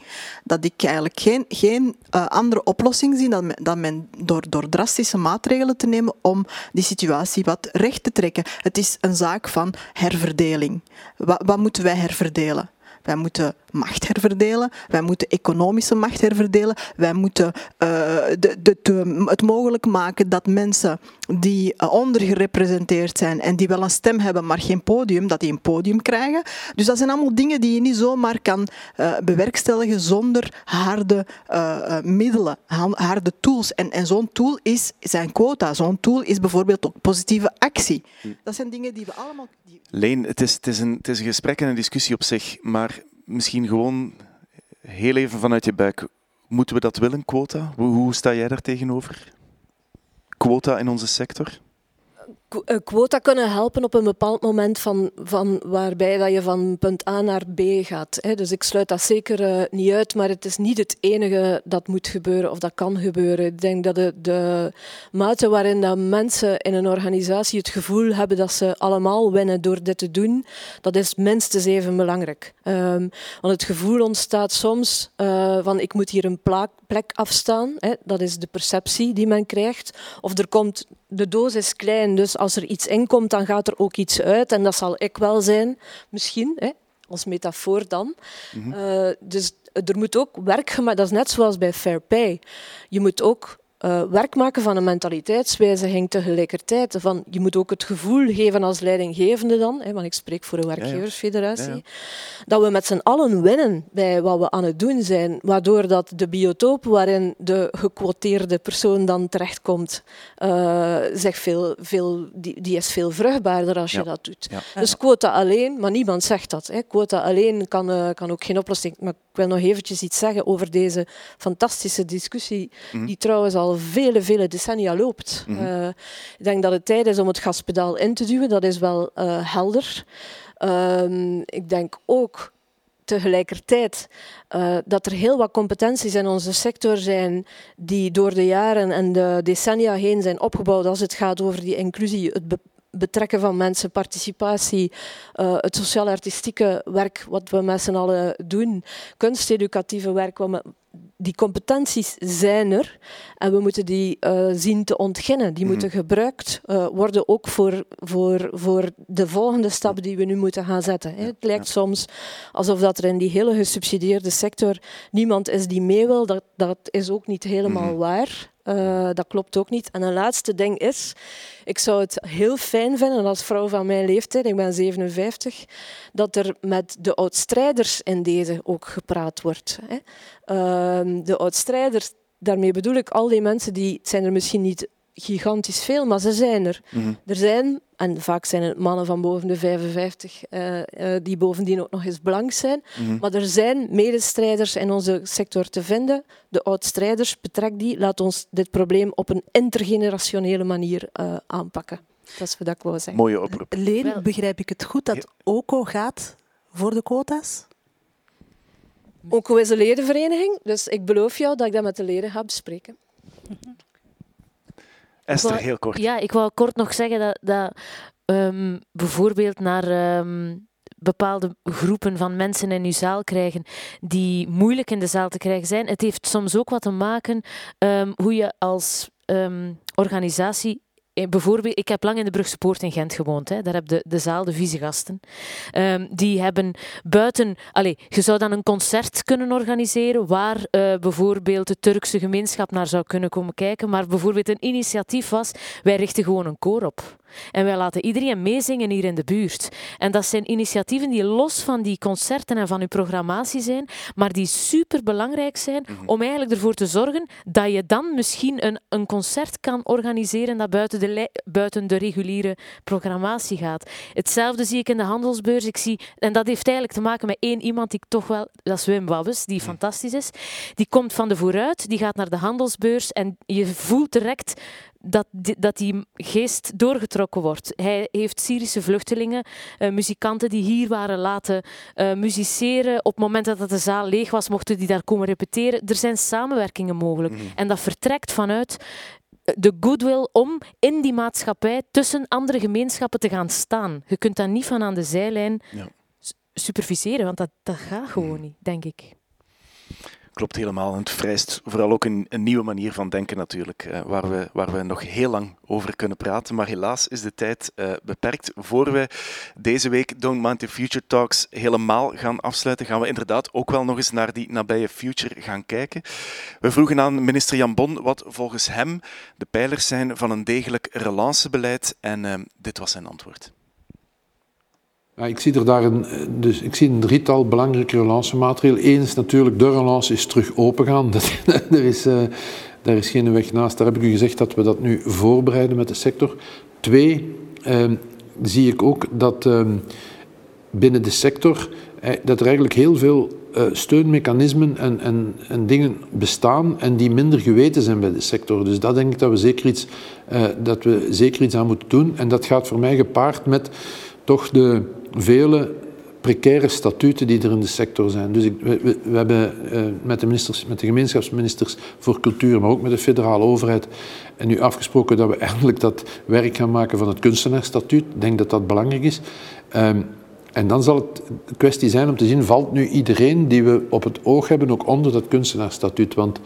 dat ik eigenlijk geen, geen uh, andere oplossing zie dan dan men door, door drastische maatregelen te nemen om die situatie wat recht te trekken. Het is een zaak van herverdeling. Wat, wat moeten wij herverdelen? Wij moeten macht herverdelen, wij moeten economische macht herverdelen, wij moeten uh, de, de, de, het mogelijk maken dat mensen die uh, ondergerepresenteerd zijn en die wel een stem hebben, maar geen podium, dat die een podium krijgen. Dus dat zijn allemaal dingen die je niet zomaar kan uh, bewerkstelligen zonder harde middelen, harde tools. En, en zo'n tool is zijn quota, zo'n tool is bijvoorbeeld ook positieve actie. Dat zijn dingen die we allemaal... Die... Leen, het is, het, is een, het is een gesprek en een discussie op zich, maar misschien gewoon heel even vanuit je buik. Moeten we dat willen, quota? Hoe, sta jij daar tegenover? Quota in onze sector? Quota kunnen helpen op een bepaald moment van, van waarbij dat je van punt A naar B gaat. Dus ik sluit dat zeker uh, niet uit, maar het is niet het enige dat moet gebeuren of dat kan gebeuren. Ik denk dat de, de mate waarin dat mensen in een organisatie het gevoel hebben dat ze allemaal winnen door dit te doen, dat is minstens even belangrijk. Um, want het gevoel ontstaat soms uh, van ik moet hier een plek, plek afstaan. Hè. Dat is de perceptie die men krijgt. Of er komt, de doos is klein, dus als er iets in komt, dan gaat er ook iets uit. En dat zal ik wel zijn, misschien, hè, als metafoor dan. Mm -hmm. uh, dus er moet ook werk gemaakt, dat is net zoals bij Fair Pay. Je moet ook uh, werk maken van een mentaliteitswijziging tegelijkertijd. Van, je moet ook het gevoel geven als leidinggevende dan, hè, want ik spreek voor een werkgeversfederatie, ja, ja. dat we met z'n allen winnen bij wat we aan het doen zijn, waardoor dat de biotoop waarin de gequoteerde persoon dan terechtkomt, uh, zich veel, veel, die, die is veel vruchtbaarder als je Ja. dat doet. Dus quota alleen, maar niemand zegt dat. Hè. Quota alleen kan, uh, kan ook geen oplossing. Maar ik wil nog eventjes iets zeggen over deze fantastische discussie, Mhm. die trouwens al vele, vele decennia loopt. Mhm. Uh, ik denk dat het tijd is om het gaspedaal in te duwen, dat is wel uh, helder. Um, ik denk ook tegelijkertijd uh, dat er heel wat competenties in onze sector zijn die door de jaren en de decennia heen zijn opgebouwd als het gaat over die inclusie, het betrekken van mensen, participatie, uh, het sociaal-artistieke werk wat we met z'n allen doen, kunsteducatieve werk, wat we, die competenties zijn er en we moeten die uh, zien te ontginnen. Die mm. moeten gebruikt uh, worden ook voor, voor, voor de volgende stap die we nu moeten gaan zetten. Hè. Het lijkt ja. soms alsof dat er in die hele gesubsidieerde sector niemand is die mee wil. Dat, dat is ook niet helemaal mm. waar. Uh, dat klopt ook niet. En een laatste ding is, ik zou het heel fijn vinden als vrouw van mijn leeftijd, ik ben 57, dat er met de oudstrijders in deze ook gepraat wordt. Hè. Uh, de oudstrijders, daarmee bedoel ik al die mensen die, het zijn er misschien niet gigantisch veel, maar ze zijn er. Mhm. Er zijn, en vaak zijn het mannen van boven de 55 uh, uh, die bovendien ook nog eens blank zijn, Mhm. maar er zijn medestrijders in onze sector te vinden. De oudstrijders, betrek die, laat ons dit probleem op een intergenerationele manier uh, aanpakken. Dat is wat ik wou zeggen. Mooie oproep. Leen, begrijp ik het goed dat OCO gaat voor de quota's? OCO is een ledenvereniging, dus ik beloof jou dat ik dat met de leden ga bespreken. Esther, wou, heel kort. Ja, ik wou kort nog zeggen dat, dat um, bijvoorbeeld naar um, bepaalde groepen van mensen in uw zaal krijgen die moeilijk in de zaal te krijgen zijn. Het heeft soms ook wat te maken um, hoe je als organisatie bijvoorbeeld, ik heb lang in de Brugse Poort in Gent gewoond. Hè. Daar heb de, de zaal, de vieze Um, die hebben buiten... Allez, je zou dan een concert kunnen organiseren waar uh, bijvoorbeeld de Turkse gemeenschap naar zou kunnen komen kijken. Maar bijvoorbeeld een initiatief was, wij richten gewoon een koor op. En wij laten iedereen meezingen hier in de buurt. En dat zijn initiatieven die los van die concerten en van uw programmatie zijn, maar die super belangrijk zijn mhm. om eigenlijk ervoor te zorgen dat je dan misschien een, een concert kan organiseren dat buiten de, buiten de reguliere programmatie gaat. Hetzelfde zie ik in de handelsbeurs. Ik zie, en dat heeft eigenlijk te maken met één iemand die ik toch wel, dat is Wim Wabbes, die mhm. fantastisch is. Die komt van de vooruit, die gaat naar de handelsbeurs en je voelt direct dat die, dat die geest doorgetrokken wordt. Hij heeft Syrische vluchtelingen, uh, muzikanten die hier waren laten uh, musiceren. Op het moment dat de zaal leeg was, mochten die daar komen repeteren. Er zijn samenwerkingen mogelijk. Mhm. En dat vertrekt vanuit eh, de goodwill om in die maatschappij tussen andere gemeenschappen te gaan staan. Je kunt dat niet van aan de zijlijn ja. superviseren, want dat, dat gaat gewoon mhm. niet, denk ik klopt helemaal. En het vereist vooral ook een, een nieuwe manier van denken natuurlijk, eh, waar, we, waar we nog heel lang over kunnen praten. Maar helaas is de tijd uh, beperkt. Voor we deze week Don't Mind the Future Talks helemaal gaan afsluiten, gaan we inderdaad ook wel nog eens naar die nabije future gaan kijken. We vroegen aan minister Jan Bon wat volgens hem de pijlers zijn van een degelijk relancebeleid en uh, dit was zijn antwoord. Ja, ik zie er daar een, dus ik zie een drietal belangrijke relancemaatregelen. Eén is natuurlijk, de relance is terug opengaan. (laughs) Er is, uh, daar is geen weg naast. Daar heb ik u gezegd dat we dat nu voorbereiden met de sector. Twee, uh, zie ik ook dat uh, binnen de sector eh, dat er eigenlijk heel veel uh, steunmechanismen en, en, en dingen bestaan en die minder geweten zijn bij de sector. Dus dat denk ik dat we zeker iets, dat we zeker iets aan moeten doen. En dat gaat voor mij gepaard met toch de vele precaire statuten die er in de sector zijn. Dus ik, we, we, hebben uh, met, de ministers, met de gemeenschapsministers voor cultuur, maar ook met de federale overheid, en nu afgesproken dat we (laughs) eigenlijk dat werk gaan maken van het kunstenaarsstatuut. Ik denk dat dat belangrijk is. Um, en dan zal het kwestie zijn om te zien, valt nu iedereen die we op het oog hebben ook onder dat kunstenaarsstatuut? Want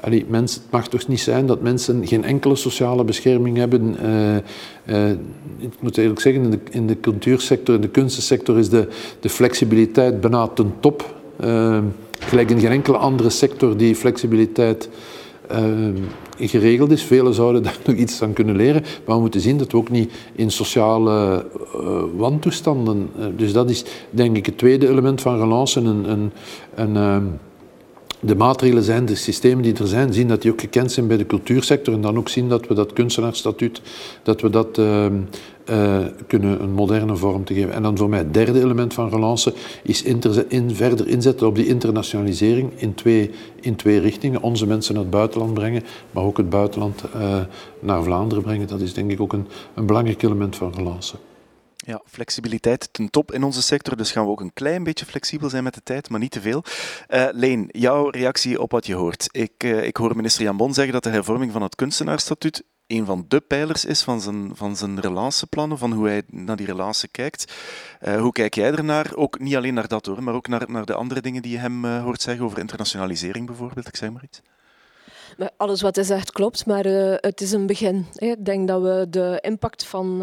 allee, het mag toch niet zijn dat mensen geen enkele sociale bescherming hebben. Uh, uh, ik moet eerlijk zeggen, in de, in de cultuursector, in de kunstensector is de, de flexibiliteit bijna ten top. Uh, gelijk in geen enkele andere sector die flexibiliteit geregeld is. Velen zouden daar (laughs) nog iets aan kunnen leren, maar we moeten zien dat we ook niet in sociale uh, wantoestanden. Uh, dus dat is denk ik het tweede element van relance. Een, een, een, uh, de maatregelen zijn, de systemen die er zijn, zien dat die ook gekend zijn bij de cultuursector en dan ook zien dat we dat kunstenaarsstatuut, dat we dat uh, uh, kunnen een moderne vorm te geven. En dan voor mij het derde element van relance is in, verder inzetten op die internationalisering in twee, in twee richtingen. Onze mensen naar het buitenland brengen, maar ook het buitenland uh, naar Vlaanderen brengen. Dat is denk ik ook een, een belangrijk element van relance. Ja, flexibiliteit ten top in onze sector, dus gaan we ook een klein beetje flexibel zijn met de tijd, maar niet te veel. Uh, Leen, jouw reactie op wat je hoort. Ik, uh, ik hoor minister Jan Bon zeggen dat de hervorming van het kunstenaarsstatuut een van de pijlers is van zijn, van zijn relatieplannen, van hoe hij naar die relatie kijkt. Uh, hoe kijk jij ernaar? Ook niet alleen naar dat hoor, maar ook naar, naar de andere dingen die je hem hoort zeggen over internationalisering bijvoorbeeld. Ik zeg maar iets. Alles wat hij zegt klopt, maar het is een begin. Ik denk dat we de impact van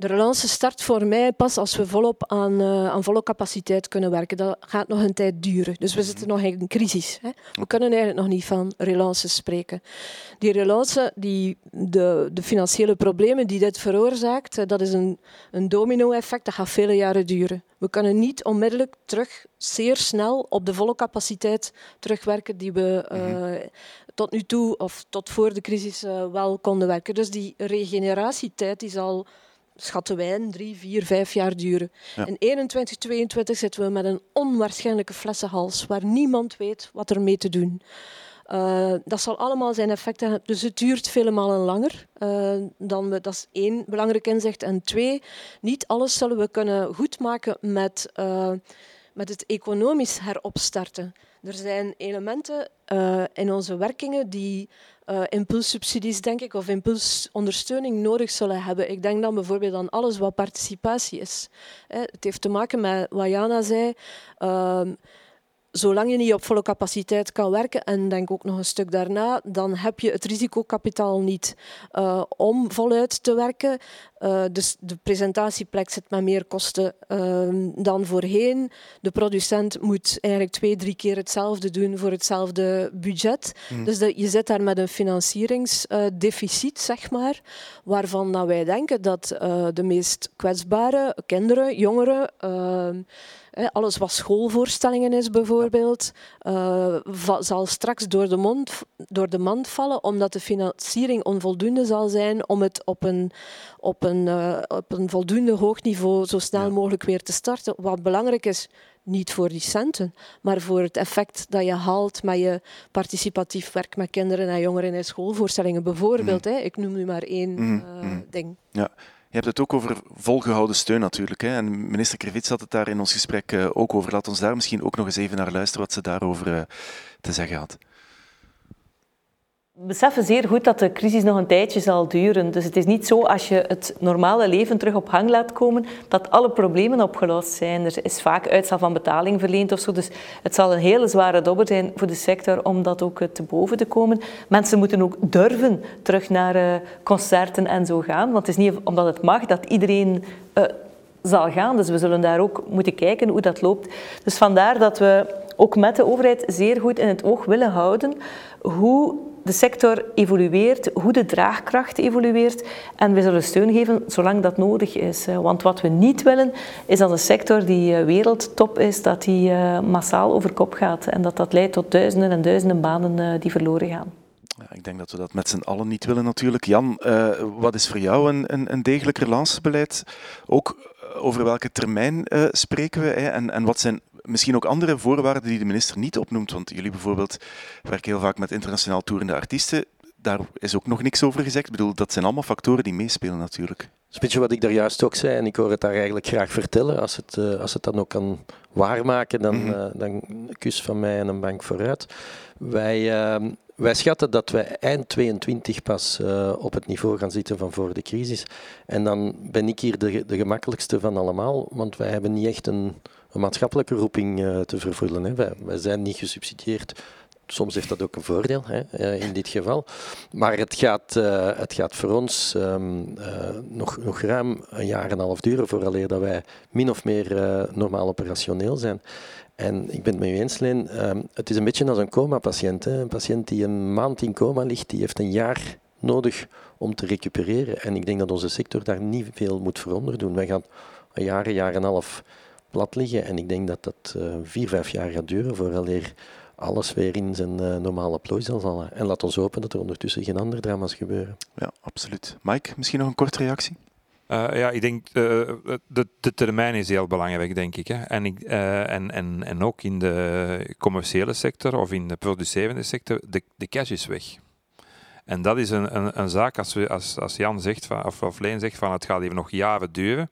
de relance start voor mij pas als we volop aan, uh, aan volle capaciteit kunnen werken. Dat gaat nog een tijd duren. Dus we zitten nog in een crisis. Hè. We kunnen eigenlijk nog niet van relance spreken. Die relance, die, de, de financiële problemen die dit veroorzaakt, eh, dat is een, een domino-effect. Dat gaat vele jaren duren. We kunnen niet onmiddellijk terug, zeer snel, op de volle capaciteit terugwerken die we uh, tot nu toe, of tot voor de crisis, uh, wel konden werken. Dus die regeneratietijd die zal schatten wij, drie, vier, vijf jaar duren. In 21, 22 zitten we met een onwaarschijnlijke flessenhals waar niemand weet wat er mee te doen. Uh, dat zal allemaal zijn effecten hebben. Dus het duurt vele malen langer uh, dan we. Dat is één belangrijk inzicht. En twee, niet alles zullen we kunnen goedmaken met, uh, met het economisch heropstarten. Er zijn elementen in onze werkingen die uh, impulssubsidies, denk ik, of impulsondersteuning nodig zullen hebben. Ik denk dan bijvoorbeeld aan alles wat participatie is. Het heeft te maken met wat Jana zei. Uh, zolang je niet op volle capaciteit kan werken, en denk ook nog een stuk daarna, dan heb je het risicokapitaal niet uh, om voluit te werken. Uh, dus de presentatieplek zit met meer kosten uh, dan voorheen. De producent moet eigenlijk twee, drie keer hetzelfde doen voor hetzelfde budget. Mm. Dus de, je zit daar met een financieringsdeficit, zeg maar, waarvan wij denken dat de meest kwetsbare kinderen, jongeren, ehm, alles wat schoolvoorstellingen is bijvoorbeeld, uh, zal straks door de, mond, door de mand vallen, omdat de financiering onvoldoende zal zijn om het op een, op een, uh, op een voldoende hoog niveau zo snel mogelijk weer te starten. Wat belangrijk is, niet voor die centen, maar voor het effect dat je haalt met je participatief werk met kinderen en jongeren in schoolvoorstellingen bijvoorbeeld. Mm. Hè. Ik noem nu maar één mm. uh, ding. Ja. Je hebt het ook over volgehouden steun natuurlijk. Hè? En minister Krevits had het daar in ons gesprek uh, ook over. Laat ons daar misschien ook nog eens even naar luisteren wat ze daarover uh, te zeggen had. We beseffen zeer goed dat de crisis nog een tijdje zal duren. Dus het is niet zo als je het normale leven terug op gang laat komen, dat alle problemen opgelost zijn. Er is vaak uitstel van betaling verleend of zo. Dus het zal een hele zware dobber zijn voor de sector om dat ook te boven te komen. Mensen moeten ook durven terug naar uh, concerten en zo gaan. Want het is niet omdat het mag dat iedereen uh, zal gaan. Dus we zullen daar ook moeten kijken hoe dat loopt. Dus vandaar dat we ook met de overheid zeer goed in het oog willen houden hoe de sector evolueert, hoe de draagkracht evolueert. En we zullen steun geven zolang dat nodig is. Want wat we niet willen, is dat een sector die eh, wereldtop is, dat die eh, massaal over kop gaat. En dat dat leidt tot duizenden en duizenden banen eh, die verloren gaan. Ja, ik denk dat we dat met z'n allen niet willen natuurlijk. Jan, wat is voor jou een, een, een degelijk relancebeleid? Ook over welke termijn spreken we? Hè? En, en wat zijn misschien ook andere voorwaarden die de minister niet opnoemt. Want jullie bijvoorbeeld werken heel vaak met internationaal toerende artiesten. Daar is ook nog niks over gezegd. Ik bedoel, dat zijn allemaal factoren die meespelen natuurlijk. Dat is wat ik daar juist ook zei, en ik hoor het daar eigenlijk graag vertellen. Als het, uh, als het dan ook kan waarmaken, dan, mm -hmm. uh, dan kus van mij en een bank vooruit. Wij, uh, wij schatten dat we eind 22 pas uh, op het niveau gaan zitten van voor de crisis. En dan ben ik hier de, de gemakkelijkste van allemaal, want wij hebben niet echt een een maatschappelijke roeping uh, te vervullen. Hè. Wij, zijn niet gesubsidieerd. Soms heeft dat ook een voordeel hè, uh, in dit geval. Maar het gaat, uh, het gaat voor ons um, nog, nog ruim een jaar en een half duren vooraleer dat wij min of meer normaal operationeel zijn. En ik ben het met u eens, Leen. Ehm, het is een beetje als een coma-patiënt. Een patiënt die een maand in coma ligt, die heeft een jaar nodig om te recupereren. En ik denk dat onze sector daar niet veel moet voor onder doen. Wij gaan een jaar, een jaar en een half plat liggen. En ik denk dat dat uh, vier, vijf jaar gaat duren vooraleer alles weer in zijn uh, normale plooi zal vallen. En laat ons hopen dat er ondertussen geen andere drama's gebeuren. Ja, absoluut. Mike, misschien nog een korte reactie? Uh, ja, ik denk uh, de, de termijn is heel belangrijk, denk ik. Hè. En, ik uh, en, en, en ook in de commerciële sector of in de producerende sector, de, de cash is weg. En dat is een, een, een zaak, als, we, als, als Jan zegt, van, of, of Leen zegt van het gaat even nog jaren duren,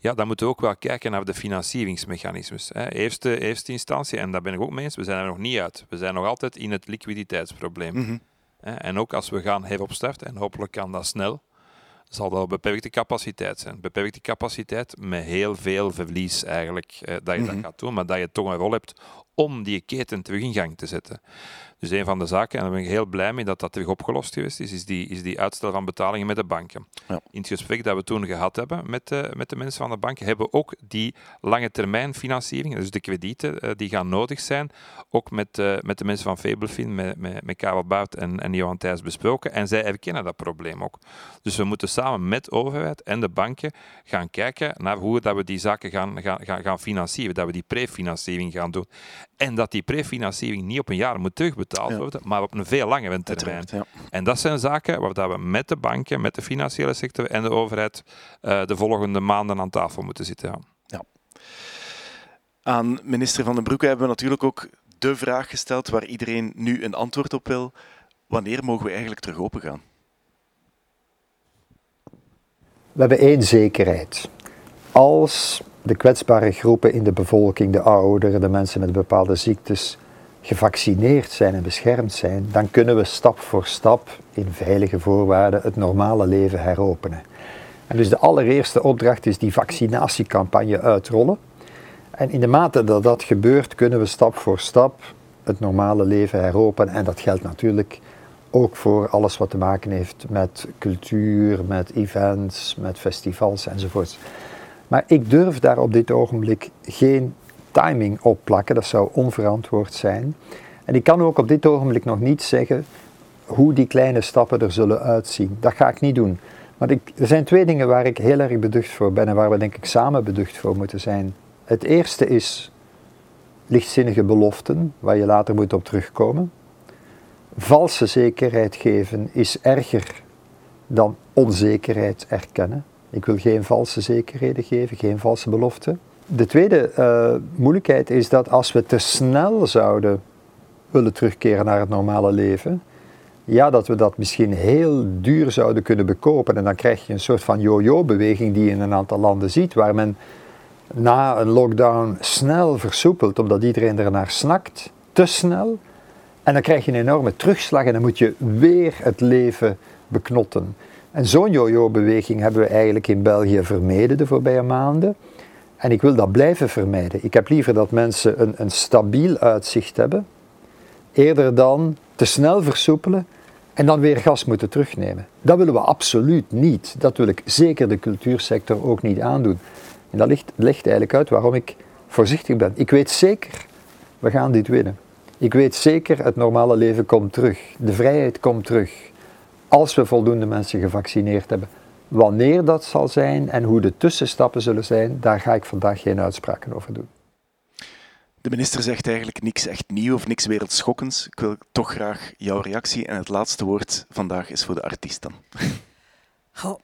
ja, dan moeten we ook wel kijken naar de financieringsmechanismes. Hè. Eerste, eerste instantie, en daar ben ik ook mee eens, we zijn er nog niet uit. We zijn nog altijd in het liquiditeitsprobleem. Mm -hmm. En ook als we gaan heropstarten, en hopelijk kan dat snel, zal dat beperkte capaciteit zijn. Beperkte capaciteit met heel veel verlies eigenlijk, eh, dat je mm -hmm. dat gaat doen, maar dat je toch een rol hebt om die keten terug in gang te zetten. Dus een van de zaken, en daar ben ik heel blij mee dat dat terug opgelost geweest is, is die, is die uitstel van betalingen met de banken. Ja. In het gesprek dat we toen gehad hebben met de, met de mensen van de banken, hebben we ook die lange termijn financiering, dus de kredieten uh, die gaan nodig zijn, ook met, uh, met de mensen van Fabelfin, met, met, met Karel Bout en, en Johan Thijs besproken. En zij erkennen dat probleem ook. Dus we moeten samen met de overheid en de banken gaan kijken naar hoe dat we die zaken gaan, gaan, gaan, gaan financieren, dat we die prefinanciering gaan doen. En dat die prefinanciering niet op een jaar moet terugbetaald ja. worden, maar op een veel langere termijn. Ja. En dat zijn zaken waar we met de banken, met de financiële sector en de overheid uh, de volgende maanden aan tafel moeten zitten. Ja. ja. Aan minister Van den Broeke hebben we natuurlijk ook de vraag gesteld waar iedereen nu een antwoord op wil. Wanneer mogen we eigenlijk terug open gaan? We hebben één zekerheid. Als de kwetsbare groepen in de bevolking, de ouderen, de mensen met bepaalde ziektes, gevaccineerd zijn en beschermd zijn, dan kunnen we stap voor stap in veilige voorwaarden het normale leven heropenen. En dus de allereerste opdracht is die vaccinatiecampagne uitrollen. En in de mate dat dat gebeurt, kunnen we stap voor stap het normale leven heropenen. En dat geldt natuurlijk ook voor alles wat te maken heeft met cultuur, met events, met festivals enzovoorts. Maar ik durf daar op dit ogenblik geen timing op plakken, dat zou onverantwoord zijn. En ik kan ook op dit ogenblik nog niet zeggen hoe die kleine stappen er zullen uitzien. Dat ga ik niet doen. Maar ik, er zijn twee dingen waar ik heel erg beducht voor ben en waar we denk ik samen beducht voor moeten zijn. Het eerste is lichtzinnige beloften, waar je later moet op terugkomen. Valse zekerheid geven is erger dan onzekerheid erkennen. Ik wil geen valse zekerheden geven, geen valse beloften. De tweede uh, moeilijkheid is dat als we te snel zouden willen terugkeren naar het normale leven, ja, dat we dat misschien heel duur zouden kunnen bekopen. En dan krijg je een soort van yo-yo-beweging die je in een aantal landen ziet, waar men na een lockdown snel versoepelt, omdat iedereen er naar snakt, te snel. En dan krijg je een enorme terugslag en dan moet je weer het leven beknotten. En zo'n yo-yo-beweging hebben we eigenlijk in België vermeden de voorbije maanden. En ik wil dat blijven vermijden. Ik heb liever dat mensen een, een stabiel uitzicht hebben, eerder dan te snel versoepelen en dan weer gas moeten terugnemen. Dat willen we absoluut niet. Dat wil ik zeker de cultuursector ook niet aandoen. En dat ligt, legt eigenlijk uit waarom ik voorzichtig ben. Ik weet zeker, we gaan dit winnen. Ik weet zeker, het normale leven komt terug. De vrijheid komt terug. Als we voldoende mensen gevaccineerd hebben. Wanneer dat zal zijn en hoe de tussenstappen zullen zijn, daar ga ik vandaag geen uitspraken over doen. De minister zegt eigenlijk niks echt nieuw of niks wereldschokkends. Ik wil toch graag jouw reactie en het laatste woord vandaag is voor de artiest dan. Goh,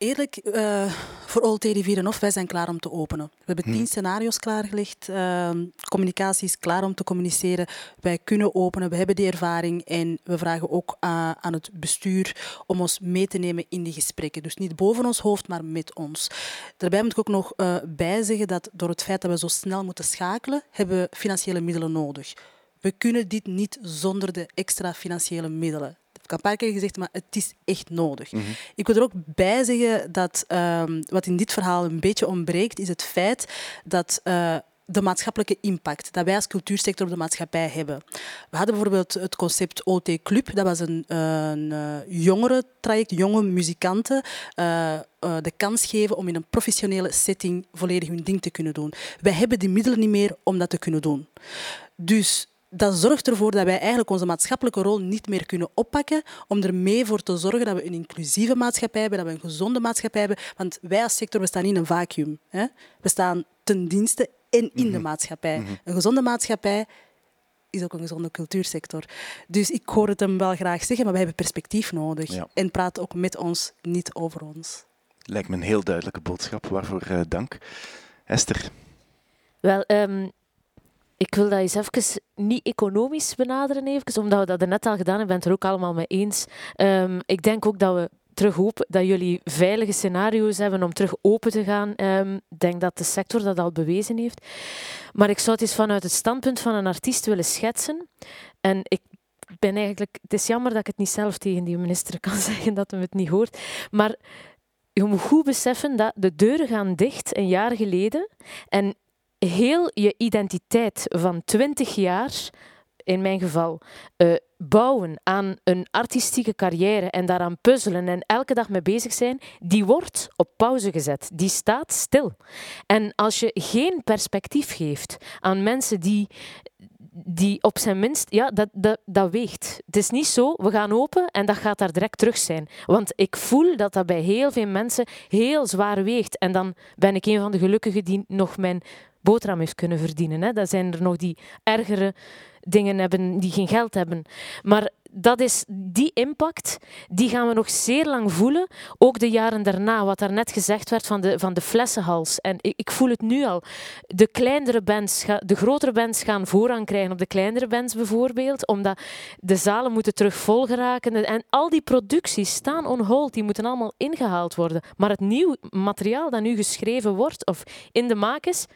Eerlijk, uh, voor OLT Rivierenhof, wij zijn klaar om te openen. We hebben tien hm. scenario's klaargelegd. Uh, communicatie is klaar om te communiceren. Wij kunnen openen, we hebben die ervaring. En we vragen ook uh, aan het bestuur om ons mee te nemen in die gesprekken. Dus niet boven ons hoofd, maar met ons. Daarbij moet ik ook nog uh, bijzeggen dat door het feit dat we zo snel moeten schakelen, hebben we financiële middelen nodig. We kunnen dit niet zonder de extra financiële middelen heb een paar keer gezegd, maar het is echt nodig. Mhm. Ik wil er ook bij zeggen dat um, wat in dit verhaal een beetje ontbreekt, is het feit dat uh, de maatschappelijke impact dat wij als cultuursector op de maatschappij hebben. We hadden bijvoorbeeld het concept OT Club. Dat was een, een uh, jongere traject, jonge muzikanten uh, uh, de kans geven om in een professionele setting volledig hun ding te kunnen doen. Wij hebben die middelen niet meer om dat te kunnen doen. Dus dat zorgt ervoor dat wij eigenlijk onze maatschappelijke rol niet meer kunnen oppakken om er mee voor te zorgen dat we een inclusieve maatschappij hebben, dat we een gezonde maatschappij hebben. Want wij als sector we staan in een vacuüm. Hè? We staan ten dienste en in de mhm. maatschappij. Mhm. Een gezonde maatschappij is ook een gezonde cultuursector. Dus ik hoor het hem wel graag zeggen, maar we hebben perspectief nodig. En praat ook met ons, niet over ons. Lijkt me een heel duidelijke boodschap, waarvoor uh, dank. Esther. Wel, um, ik wil dat eens even niet economisch benaderen, even, omdat we dat net al gedaan hebben. Ik ben het er ook allemaal mee eens. Um, ik denk ook dat we terug dat jullie veilige scenario's hebben om terug open te gaan. Ehm, ik denk dat de sector dat al bewezen heeft. Maar ik zou het eens vanuit het standpunt van een artiest willen schetsen. En ik ben eigenlijk... Het is jammer dat ik het niet zelf tegen die minister kan (laughs) zeggen, dat hij het niet hoort. Maar je moet goed beseffen dat de deuren gaan dicht een jaar geleden. En heel je identiteit van 20 jaar, in mijn geval, uh, bouwen aan een artistieke carrière en daaraan puzzelen en elke dag mee bezig zijn, die wordt op pauze gezet. Die staat stil. En als je geen perspectief geeft aan mensen die die op zijn minst, ja, dat, dat, dat weegt. Het is niet zo, we gaan open en dat gaat daar direct terug zijn. Want ik voel dat dat bij heel veel mensen heel zwaar weegt. En dan ben ik een van de gelukkigen die nog mijn boterham heeft kunnen verdienen. Hè. Dat zijn er nog die ergere dingen hebben, die geen geld hebben. Maar dat is die impact, die gaan we nog zeer lang voelen. Ook de jaren daarna, wat daar net gezegd werd van de, van de flessenhals. En ik, ik voel het nu al. De kleinere bands, de grotere bands gaan voorrang krijgen op de kleinere bands bijvoorbeeld, omdat de zalen moeten terug vol geraken. En al die producties staan on hold, die moeten allemaal ingehaald worden. Maar het nieuw materiaal dat nu geschreven wordt of in de maak is,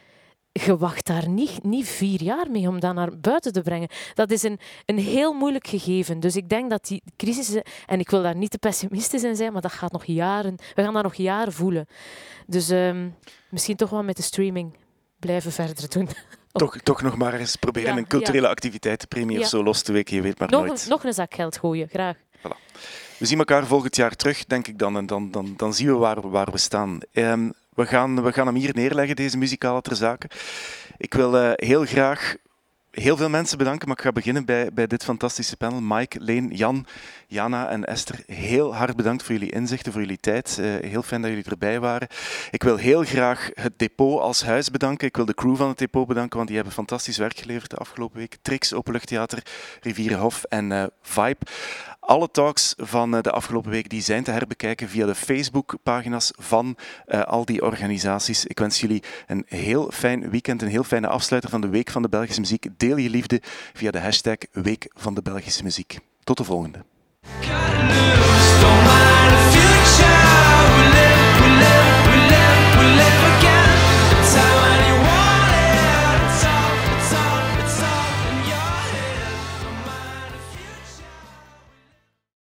je wacht daar niet, niet vier jaar mee om dat naar buiten te brengen. Dat is een, een heel moeilijk gegeven. Dus ik denk dat die crisis, en ik wil daar niet te pessimistisch in zijn, maar dat gaat nog jaren, we gaan dat nog jaren voelen. Dus um, misschien toch wel met de streaming blijven verder doen. (laughs) Toch, toch nog maar eens proberen Ja, een culturele activiteitenpremie Ja. of zo los te weken. Je weet maar Nog nooit. een, nog een zak geld gooien, graag. We zien elkaar volgend jaar terug, denk ik dan. En dan, dan, dan zien we waar, waar we staan. Ehm, we, gaan, we gaan hem hier neerleggen, deze muzikale ter zake. Ik wil eh, heel graag heel veel mensen bedanken, maar ik ga beginnen bij, bij dit fantastische panel. Mike, Leen, Jan, Jana en Esther, heel hard bedankt voor jullie inzichten, voor jullie tijd. Eh, heel fijn dat jullie erbij waren. Ik wil heel graag het depot als huis bedanken. Ik wil de crew van het depot bedanken, want die hebben fantastisch werk geleverd de afgelopen week. Trix, Openluchttheater, Rivierenhof en eh, Vibe. Alle talks van eh, de afgelopen week die zijn te herbekijken via de Facebook-pagina's van eh, al die organisaties. Ik wens jullie een heel fijn weekend, een heel fijne afsluiter van de Week van de Belgische Muziek. Deel je liefde via de hashtag Week van de Belgische Muziek. Tot de volgende.